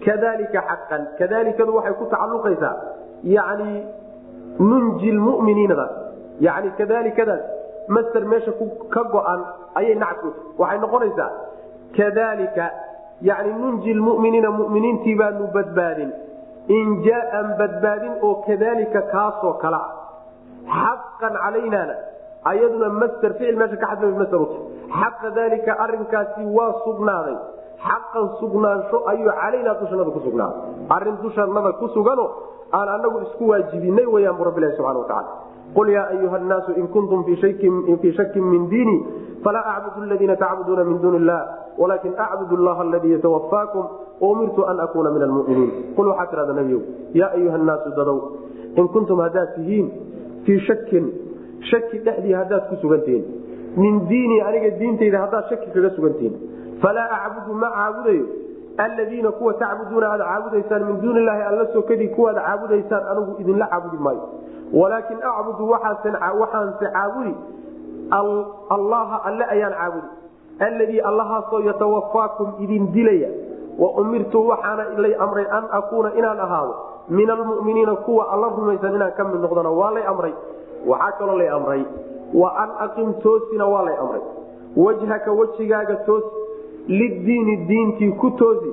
kadalika xaqan kadaalikadu waxay ku tacaluqaysaa yani nunji lmuminiinadaas yani kadaalikadaas master meesha ka go-an ayay nacas waxay noqonaysaa kadalika yani nunji lmuminiina muminiintii baanu badbaadin injaaan badbaadin oo kadalika kaasoo kala xaqan calaynana ayaduna master ficil meesha ka xadma master uta xaqa dalika arinkaasi waa sugnaaday. Xaqan sugnaansho ayuu calaynaa dushanada ku sugnaaday arrin dushanada ku sugano aan anagu isku waajibinay weyaan bu rabbilahi subxana wataala qul yaa ayuha nnaasu in kuntum fii shakin min diini falaa acbudu ladiina tacbuduuna min duuni illah walakin acbud llaha aladii yatawafaakum umirtu an akuuna min almuminiin. Qul waxaa tirada nebiyow yaa ayuha nnaasu dadow in kuntum haddaad tihiin fii shakin shaki dhexdii haddaad ku sugantihiin. Min diinii aniga diintayda haddaad shaki kaga sugantihiin. Falaa acbudu ma caabudayo. Aladiina kuwa tacbuduuna aad caabudaysaan min duuni illaahi alla sokadii kuwaad caabudaysaan anigu idinla caabudi maayo. Walaakin acbudu waxaanse caabudi. Allaha alle ayaan caabudi. Alladii allahaasoo yatawafaakum idin dilaya. Wa umirtu waxaana lay amray an akuuna inaan ahaado. Min almuminiina kuwa alla rumaysan inaan ka mid noqdona waa lay amray waxaa kaloo lay amray wa an aqim toosina waa lay amray. Wajhaka wejigaaga toosi lidiini diintii ku toosi.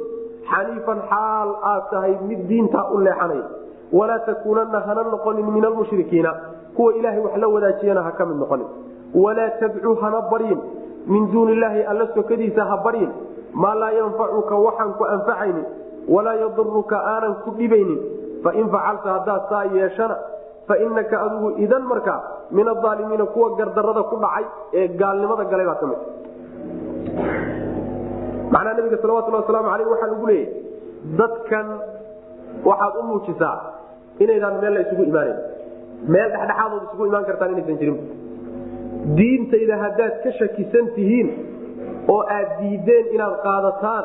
Xaniifan xaal aad tahay mid diintaa u leexanaya walaa takuunanna hana noqonin min almushrikiina. Kuwa ilaahay wax la wadaajiyana ha ka mid noqonin. Walaa tadcuu hana baryin. Min duuni illaahi alla sokadiisa ha baryin. Maa laa yanfacuka waxaan ku anfacaynin. Walaa yaduruka aanan ku dhibaynin. Fain facalta haddaad saa yeeshana fainaka adigu idan markaa min aalimiina kuwa gardarada ku dhacay ee gaalnimada galay baa ka mid macnaa nabiga salawatulhi wasalaamu aleyh waxaa lagu leeyahy dadkan waxaad u muujisaa inaydaan meel la isugu imaanayn meel dhexdhexaadood isugu imaan kartaan inaysan jirin diintayda haddaad ka shakisan tihiin oo aad diideen inaad qaadataan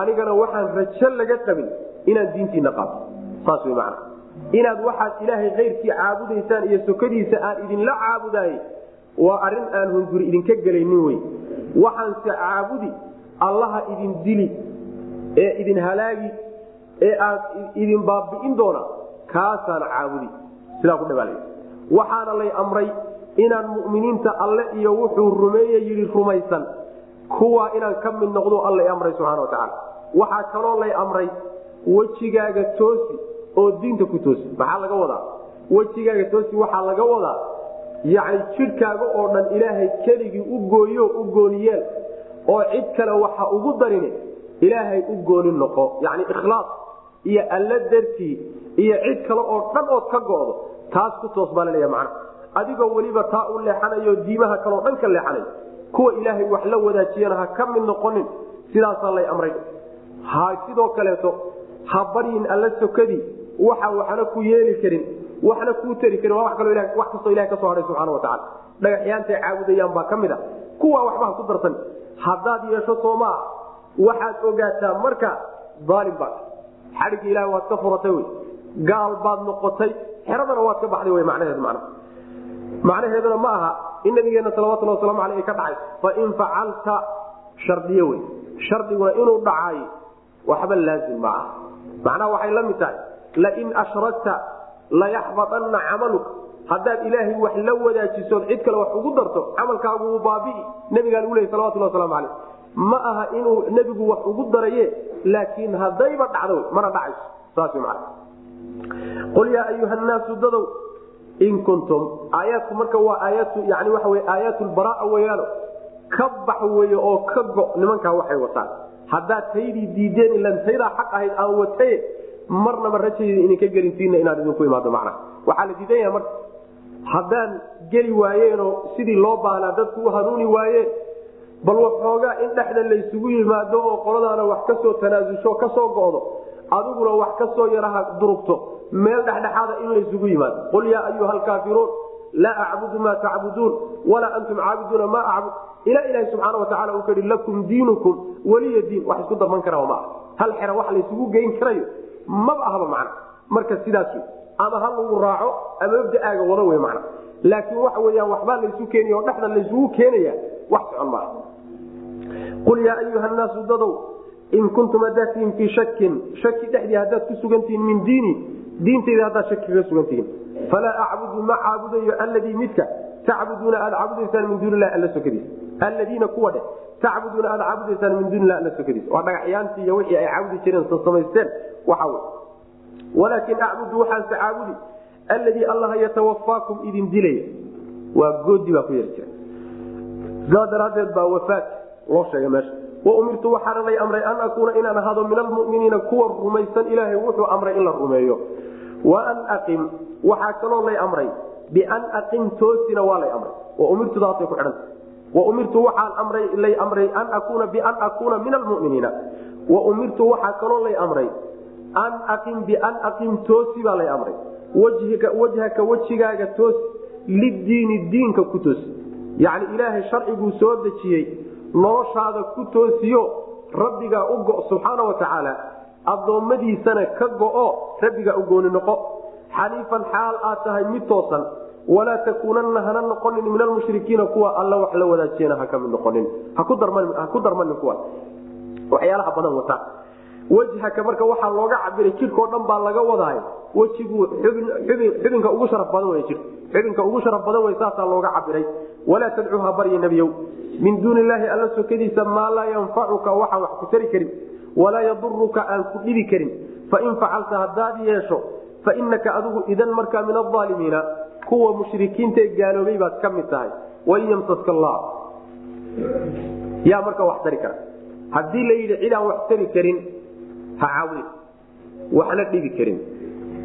anigana waxaan rajo laga qabin inaad diintiina qaato saas wy macna inaad waxaad ilaahay kayrkii caabudaysaan iyo sokadiisa aan idinla caabudaayey waa arrin aan hunguri idinka gelaynin wey waxaanse caabudi allaha idin dili ee idin halaagi ee aad idin baabi'in doona kaasaan caabudi. Sidaa ku dhabaal waxaana lay amray inaan mu'miniinta alle iyo wuxuu rumeeye yidhi rumaysan kuwaa inaan ka mid noqdo alla amray subxana watacaala waxaa kaloo lay amray wejigaaga toosi oo diinta ku toosi. Maxaa laga wadaa? Wejigaaga toosi waxaa laga wadaa yacni jidhkaaga oo dhan ilaahay keligii u gooyo u gooniyeel oo cid kale waxa ugu darini ilaahay u gooni noqo. Yacni ikhlaas iyo alla dartii iyo cid kale oo dhan ood ka go'do taas ku toos baa laleeya macna. Adigoo weliba taa u leexanayo diimaha kaleo dhan ka leexanay kuwa ilaahay wax la wadaajiyana ha ka mid noqonin sidaasaa lay amray. Ha sidoo kaleeto ha baryin alla sokadii waxa waxna ku yeeli karin waxna kuu tari karin wa kastoo ilahay ka soo hadhay subxana watacaala dhagaxyaantay caabudayaan baa ka mid a. Kuwa waxba ha ku darsan haddaad yeesho soomaa waxaad ogaataa marka aalim baad. Xadhigga ilahay waad ka furatay wy gaal baad noqotay xeradana waad ka baxday w macnaheedu man macnaheeduna ma aha in nabigeena salawatulhi waslamu aleyh ka dhacay. Fain facalta shardiye wey. Shardiguna inuu dhacaayo waxba laazim ma ah macnaha waxay la mid tahay lain ashrakta layaxbadanna camaluk haddaad ilaahay wax la wadaajisood cid kale wax ugu darto camalkaagu baabi'i nabigaa lagu leey salawatulhi waslamu aleyh ma aha inuu nebigu wax ugu daraye laakiin haddayba dhacdo mana dhacayso saas man qul yaa ayuha naasu dadow in kuntum aayaadku marka waa aayatu yani waxa wey aayaat lbaraa weyaano ka bax weeye oo ka go nimankaa waxay wataan haddaad taydii diideen ilan taydaa xaq ahayd aan wataye marnaba rajayda idinka gelinsiina inaad idinku imaado macna. Waxaa la diidan yaha marka haddaan geli waayeenoo sidii loo baahnaa dadku u hanuuni waayeen bal waxoogaa in dhexda laysugu yimaado oo qoladaana wax ka soo tanaasusho ka soo go'do adiguna wax ka soo yaraha durugto meel dhexdhexaada in laysugu yimaado. Qul yaa ayuha alkaafiruun laa acbudu maa tacbuduun walaa antum caabiduuna maa acbud. Ilaa ilahi subxaana watacaala uu kai lakum diinukum weliya diin. Wax isku darman kara ma aha. Hal xera wax laysugu geyn karayo maba ahba macna. Marka sidaas ama ha lagu raaco ama mabda'aaga wada wey macna. Laakiin waxa weyaan waxbaa laysu keenaya oo dhexda laysugu keenaya wax socon maaha. Qul yaa ayuha naasu dadow in kuntum haddaad tihiin fii shakin shaki dhexdii haddaad ku sugantihiin min diini diintayda haddaad shaki kaga sugantihiin. Falaa acbudu ma caabudayo alladii midka tacbuduuna aad caabudaysaan min duuni illahi alla sokadiisa alladiina kuwa dheh tacbuduuna aad caabudaysaan min duuni lah alla sokadiisa waa dhagaxyaantii iyo wixii ay caabudi jireen samaysteen waxa wey walaakin acbudu waxaanse caabudi alladii allaha yatawafaakum idin dilaya waa goodi baa ku yari jira sidaa daraaddeed baa wafaat loo sheegay meesha. Waumirtu waxaana lay amray an akuuna inaan ahaado min almuminiina kuwa rumaysan ilaahay wuxuu amray in la rumeeyo. Wa an aqim waxaa kaloo lay amray bian aqim toosina waa lay amray. Waumirtudaasay ku xidhanta waumirtu waxaan lay amray an akuuna bian akuuna min almuminiina. Waumirtu waxaa kaloo lay amray an aqim bian aqim toosi baa lay amray. Wajhaka wejigaaga toosi. Lidiini diinka ku toosi. Yacni ilaahay sharciguu soo dejiyey noloshaada ku toosiyo rabbigaa u go subxaana wa tacaala addoommadiisana ka go'o rabbigaa u gooni noqo. Xaniifan xaal aad tahay mid toosan. Walaa takuunanna hana noqonin min almushrikiina kuwa alla wax la wadaajiyana ha ka noqonin. Ha ku darmanin kuwa. Waxyaalaha badan wata wejhaka marka waxaa looga cabiray jidhkao dhan baa laga wadaayo. Wejigu xubinka ugu sharaf badan w jir xubinka ugu sharaf badan wey saasaa looga cabiray walaa tadcuu ha barya nebiyow min duuni illaahi alla sokadiisa maa laa yanfacuka waxaan wax ku tari karin. Walaa yaduruka aan ku dhibi karin. Fain facalta haddaad yeesho fainaka adigu idan markaa min aalimiina kuwa mushrikiinta ee gaaloobay baad ka mid tahay. Wain yamsaska allah. Yaa marka wax tari kara. Haddii la yidhi cidaan wax tari karin ha caawin waxna dhibi karin.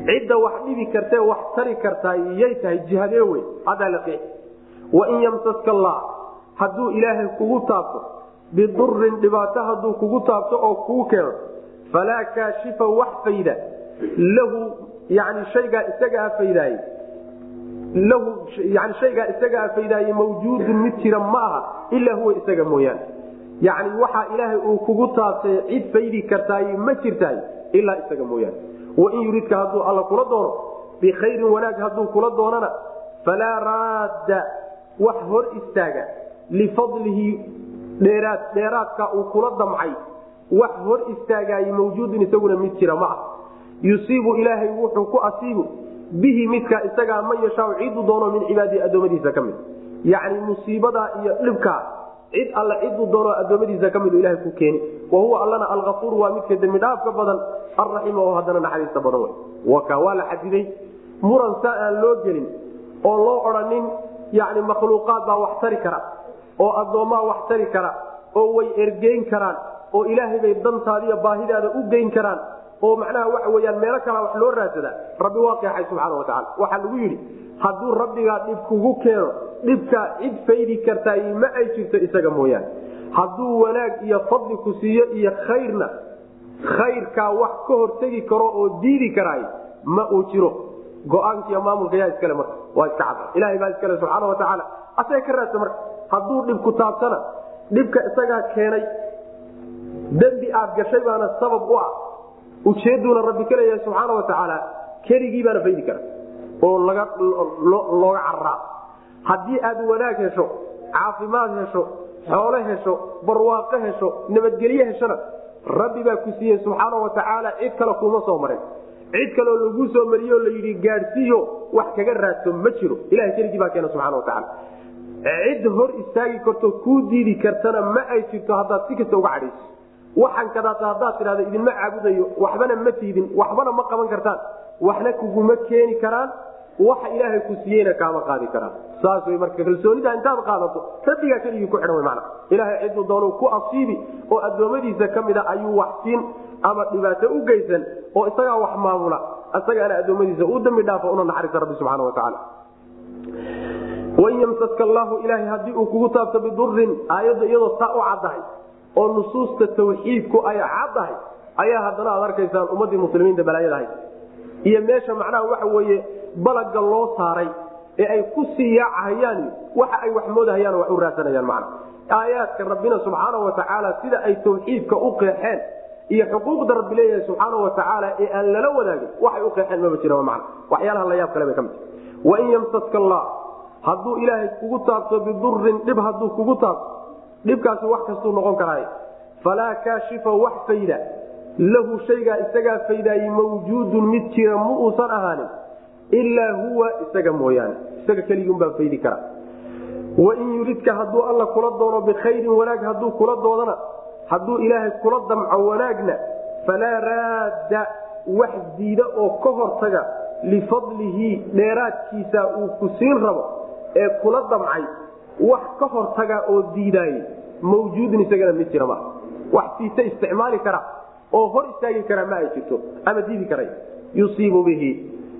Cidda wax dhibi kartee wax tari kartaa yay tahay jihadee wey haddaa la qeex wain yamsaska allah hadduu ilaahay kugu taabto bidurin dhibaato hadduu kugu taabto oo kuu keeno falaa kaashifa wax fayda. Lahu yani shaygaa isagaa faydaaye. Lahu yani shaygaa isagaa faydaaye mawjuudun mid jira ma aha ilaa huwa isaga mooyaane yacni waxaa ilaahay uu kugu taabtay cid faydi kartaay ma jirtaay ilaa isaga mooyaane. Wain yuridka hadduu alla kula doono bikhayrin wanaag hadduu kula doonana falaa raadda wax hor istaaga lifadlihi dheeraad dheeraadka uu kula damcay wax hor istaagaay mawjuudun isaguna mid jira ma ah yusiibu ilaahay wuxuu ku asiibu bihi midkaa isagaa man yashaau ciduu doono min cibaadihi adoomadiisa ka mid. Yacni musiibadaa iyo dhibkaa cid alla ciduu doono adoomadiisa ka mid ilahay ku keeni wa huwa allana alkafuur waa midka dembi dhaafka badan alraxiim oo haddana naxariista badan wey waka waa la xadiday muran saa aan loo gelin oo loo odhanin yani makhluuqaad baa wax tari kara oo addoommaa wax tari kara oo way ergeyn karaan oo ilaahay bay dantaada iyo baahidaada u geyn karaan oo macnaha waxa weyaan meelo kalaa wax loo raadsadaa rabbi waa qeexay subxaana wa tacala waxaa lagu yidhi hadduu rabbigaa dhib kugu keeno dhibkaa cid faydi kartaay ma ay jirto isaga mooyaane. Hadduu wanaag iyo fadli ku siiyo iyo khayrna khayrkaa wax ka hortegi karo oo diidi karaay ma uu jiro. Go'aankiiyo maamulka yaa iskale marka waa iska cada ilahay baa iskale subxaana wa tacaala. Asaga ka raadsa marka hadduu dhibku taabtana dhibka isagaa keenay dembi aad gashay baana sabab u ah ujeeduuna rabbi ka leeyahay subxaana wa tacaala keligii baana faydi kara oo looga cararaa haddii aad wanaag hesho caafimaad hesho xoolo hesho barwaaqo hesho nabadgelye heshona rabbi baa ku siiyey subxaana wa tacaala cid kale kuma soo marin. Cid kaleo lagu soo mariyo layidhi gaadhsiiyo wax kaga raadso ma jiro. Ilahay keligii baa keena subxana wa tacaala. Cid hor istaagi karto kuu diidi kartana ma ay jirto haddaad si kasta uga cadhayso waxaan kadaata haddaad tidhahda idinma caabudayo waxbana ma tiidin waxbana ma qaban kartaan. Waxna kuguma keeni karaan waxa ilaahay ku siiyeyna kaama qaadi karaan. Saas way marka kalsoonida intaad qaadato rabbigaa keligii ku xidhan mana ilaahay ciduu doonu ku asiibi oo addoommadiisa ka mida ayuu wax siin ama dhibaato u geysan oo isagaa wax maamula. Isagaana addoommadiisa u dambi dhaafo una naxariista rabbi subxana wa tacaala. Wain yamsaska allaahu ilaahay haddii uu kugu taabto bidurin aayadda iyadoo saa u caddahay oo nusuusta tawxiidku ay caddahay ayaa haddana aad arkaysaan ummadii muslimiinta balaayadahay. Iyo meesha macnaha waxa weeye balaga loo saaray ee ay ku sii yaacahayaan waxa ay wax moodahayaan wax u raadsanayaan macna. Aayaadka rabbina subxaana wa tacaala sida ay tawxiidka u qeexeen iyo xuquuqda rabbi leeyahay subxaana wa tacaala ee aan lala wadaagin waxay u qeexeen maba jira macna. Waxyaalaha la kale bay ka mid wain yamsaska allah hadduu ilaahay kugu taabto bidurin dhib hadduu kugu taabto dhibkaasi wax kastuu noqon karaaye falaa kaashifa wax fayda. Lahu shaygaa isagaa faydaaye mawjuudun mid jira ma uusan ahaanin. Ilaa huwa isaga mooyaane. Isaga keligiunbaa faydi kara. Wain yuridka hadduu alla kula doono bikhayrin wanaag hadduu kula doodana hadduu ilaahay kula damco wanaagna falaa raadda wax diida oo ka hortaga lifadlihi dheeraadkiisa uu ku siin rabo ee kula damcay wax ka hortaga oo diidaaye mawjuudun isagana mid jira maa wax siita isticmaali kara oo hor istaagi kara ma ay jirto ama diidi karay. Yusiibu bihi.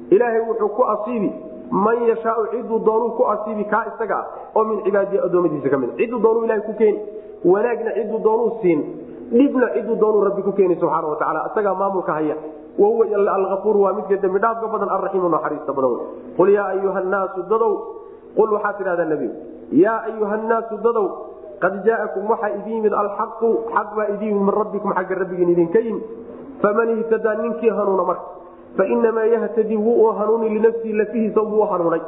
Ilaahay wuxuu ku asiibi man yashaau ciduu doonuu ku asiibi kaa isaga ah oo min cibaadihi adoomadiisa ka mid. Ciduu doonuu ilahay ku keeni wanaagna ciduu doonuu siin dhibna ciduu doonuu rabbi ku keeni subxaana wa tacala isagaa maamulka haya wahuwa alafuur waa midka dembi badan alraxiimu naxariista badan. Qul yaa ayuha nnaasu dadow. Qul waxaa tidhahdaa nebigu yaa ayuha nnaasu dadow qad jaa'akum waxaa idin yimid alxaqu xaq baa idin yimid min rabbikum xagga rabbigiin idinka yimid faman ihtadaa ninkii hanuuna marka fainamaa yahtadii wuu hanuuni linafsihi lafihiisa buu hanuunay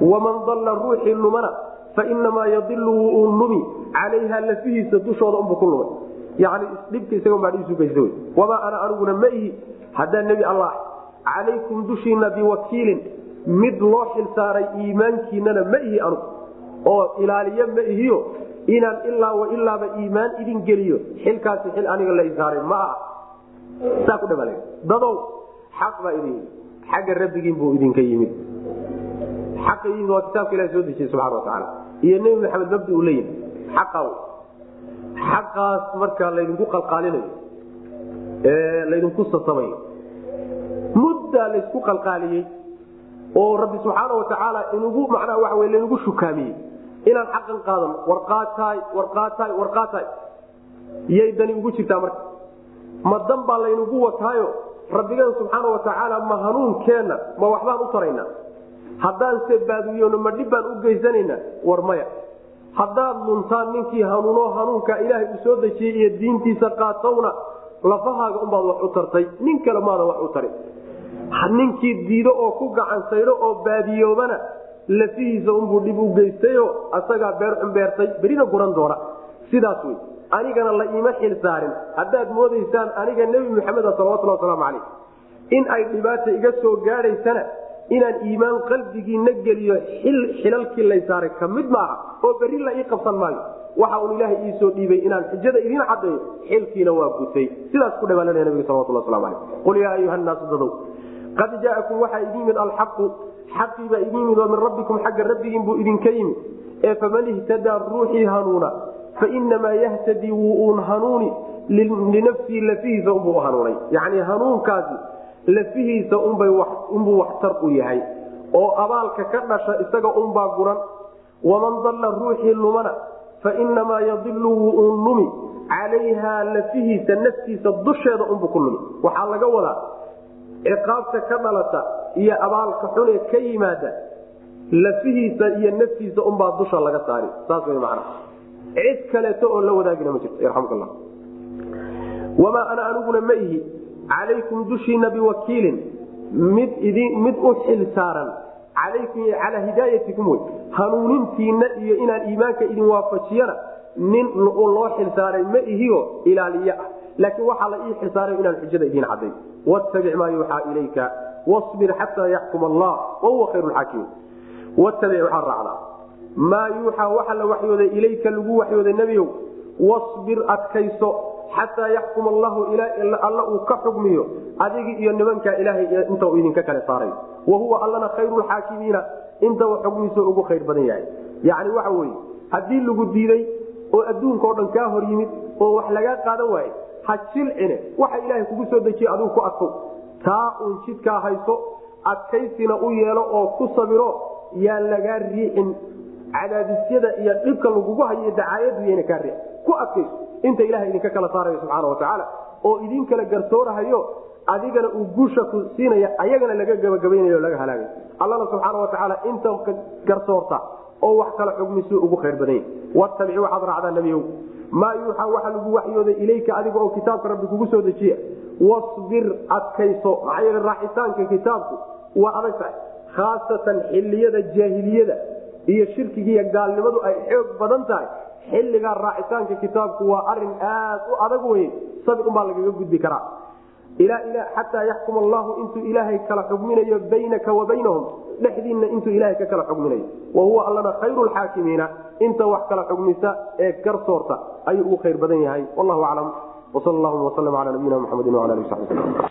waman dalla ruuxii lumana fainamaa yadilu wuu lumi calayha lafihiisa dushooda unbuu ku lumay yani dhibka isagobaadhisuugaysta wy wamaa ana aniguna ma ihi haddaa nebi allah calaykum dushiina biwakiilin mid loo xilsaaray iimaankiinana ma ihi anugu oo ilaaliye ma ihiyo inaan ilaa wa ilaaba iimaan idin geliyo. Xilkaasi xil aniga la isaaray ma aha. Saa ku dha dadow xaq baa idin xagga rabbigiin buu idinka yimid. Xaqa yimid waa kitaabka ilahi soo dejiyey subxana wa tacaala. Iyo nebi maxamed mabdi uu leeyahay xaqa xaqaas markaa laydinku qalqaalinayo. Ee laydinku sasamayo muddaa laysku qalqaaliyey oo rabbi subxaana wa tacaala inugu macnaha waxa wey laynugu shukaamiyey inaan xaqan qaadano. Warqaataay warqaataay warqaataay yay dani ugu jirtaa marka. Ma dan baa laynugu wataayo? Rabbigeen subxaana wa tacaala ma hanuunkeenna ma waxbaan u taraynaa haddaan se baadiyoono ma dhib baan u geysanaynaa? War maya. Haddaad luntaan ninkii hanuuno hanuunka ilaahay uu soo dejiyey iyo diintiisa qaatowna lafahaaga unbaad wax u tartay. Nin kale maadan wax u tarin. Ninkii diido oo ku gacansaydho oo baadiyoobana lafihiisa unbuu dhib u geystayo asagaa beer xumbeertay berina guran doona. Sidaas wey anigana la iima xil saarin. Haddaad moodaysaan aniga nebi maxameda salawatulhi wasalaamu calayh. In ay dhibaata iga soo gaadhaysana inaan iimaan qalbigiina geliyo xil xilalkii lay saaray ka mid maaha oo berri la ii qabsan maayo. Waxa uun ilaahay iisoo dhiibay inaan xujada idiin caddeeyo xilkiina waa gutay sidaas ku dhawaalanaya nabiga salawatulhi waslamu calayh. Qul yaa ayuha nnaasu dadow qad jaa'akum waxaa idin yimid alxaqu xaqiibaa idin yimid oo min rabbikum xagga rabbigiin buu idinka yimid ee faman ihtadaa ruuxii hanuuna fainamaa yahtadii wuu uun hanuuni linafsihi lafihiisa unbuu u hanuunay. Yacni hanuunkaasi lafihiisa unbuu waxtar u yahay. Oo abaalka ka dhasha isaga unbaa guran. Waman dalla ruuxii lumana fainamaa yadilu wuu uun lumi. Calayha lafihiisa naftiisa dusheeda unbuu ku lumi. Waxaa laga wadaa ciqaabta ka dhalata iyo abaalka xunee ka yimaada lafihiisa iyo naftiisa unbaa dusha laga saari. Saas way macna. Cid kaleeto oo la wadaagina ma jirto yarxamkalla wamaa ana aniguna ma ihi calaykum dushiina biwakiilin mid mid u xil saaran calaykum calaa hidaayatikum wey hanuunintiina iyo inaan iimaanka idin waafajiyana nin loo xil saaray ma ihiyo ilaaliye ah. Laakiin waxaa la ii xilsaaray inaan xujada idiin caday wattabic maa yuuxaa ilayka wasbir xataa yaxkum allah wahuwa khayru xaakimiin wattabic waxaa raacdaa maa yuuxaa waxa la waxyooday ilayka lagu waxyooday nebiyow wasbir adkayso xataa yaxkum allahu alla uu ka xugmiyo adigi iyo nimankaa ilaahay inta uu idinka kale saaray. Wahuwa allana khayru xaakimiina inta uu xugmiso ugu khayr badan yahay. Yacni waxa weye haddii lagu diiday oo adduunka o dhan kaa hor yimid oo wax lagaa qaadan waaye ha jilcine waxa ilaahay kugu soo dejiye adigu ku adkow taa uun jidkaa hayso adkaysina u yeelo oo ku sabiro yaan lagaa riixin. Cadaadisyada iyo dhibka lagugu hayo dacaayadu yayna kaa riixin ku adkayso inta ilahay idinka kala saarayo subxaana watacaala oo idin kala garsoorahayo adigana uu guusha ku siinaya ayagana laga gabagabaynayo o laga halaagayo allana subxaana watacaala inta garsoorta oo wax kala xugmisu ugu khayr badanya watabici waxaad raacdaa nebiyow maa yuuxaa waxa lagu waxyooday ilayka adiga oo kitaabka rabbi kugu soo dejiya wasbir adkayso maxaa yeel raaxitaanka kitaabku waa adagtahay khaasatan xiliyada jaahiliyada iyo shirkigiiyo gaalnimadu ay xoog badan tahay xilligaa raacitaanka kitaabku waa arrin aad u adag weye sabir umbaa lagaga gudbi karaa ilaa ila xataa yaxkum allahu intuu ilaahay kala xugminayo baynaka wa baynahum dhexdiinna intuu ilaahay ka kala xugminayo wa huwa allana khayru lxaakimiina inta wax kala xugmisa ee garsoorta ayuu ugu khayr badan yahay wallahu aclam wsal allahuma wslm cala nabiyina mxamedi wala ali sabi slm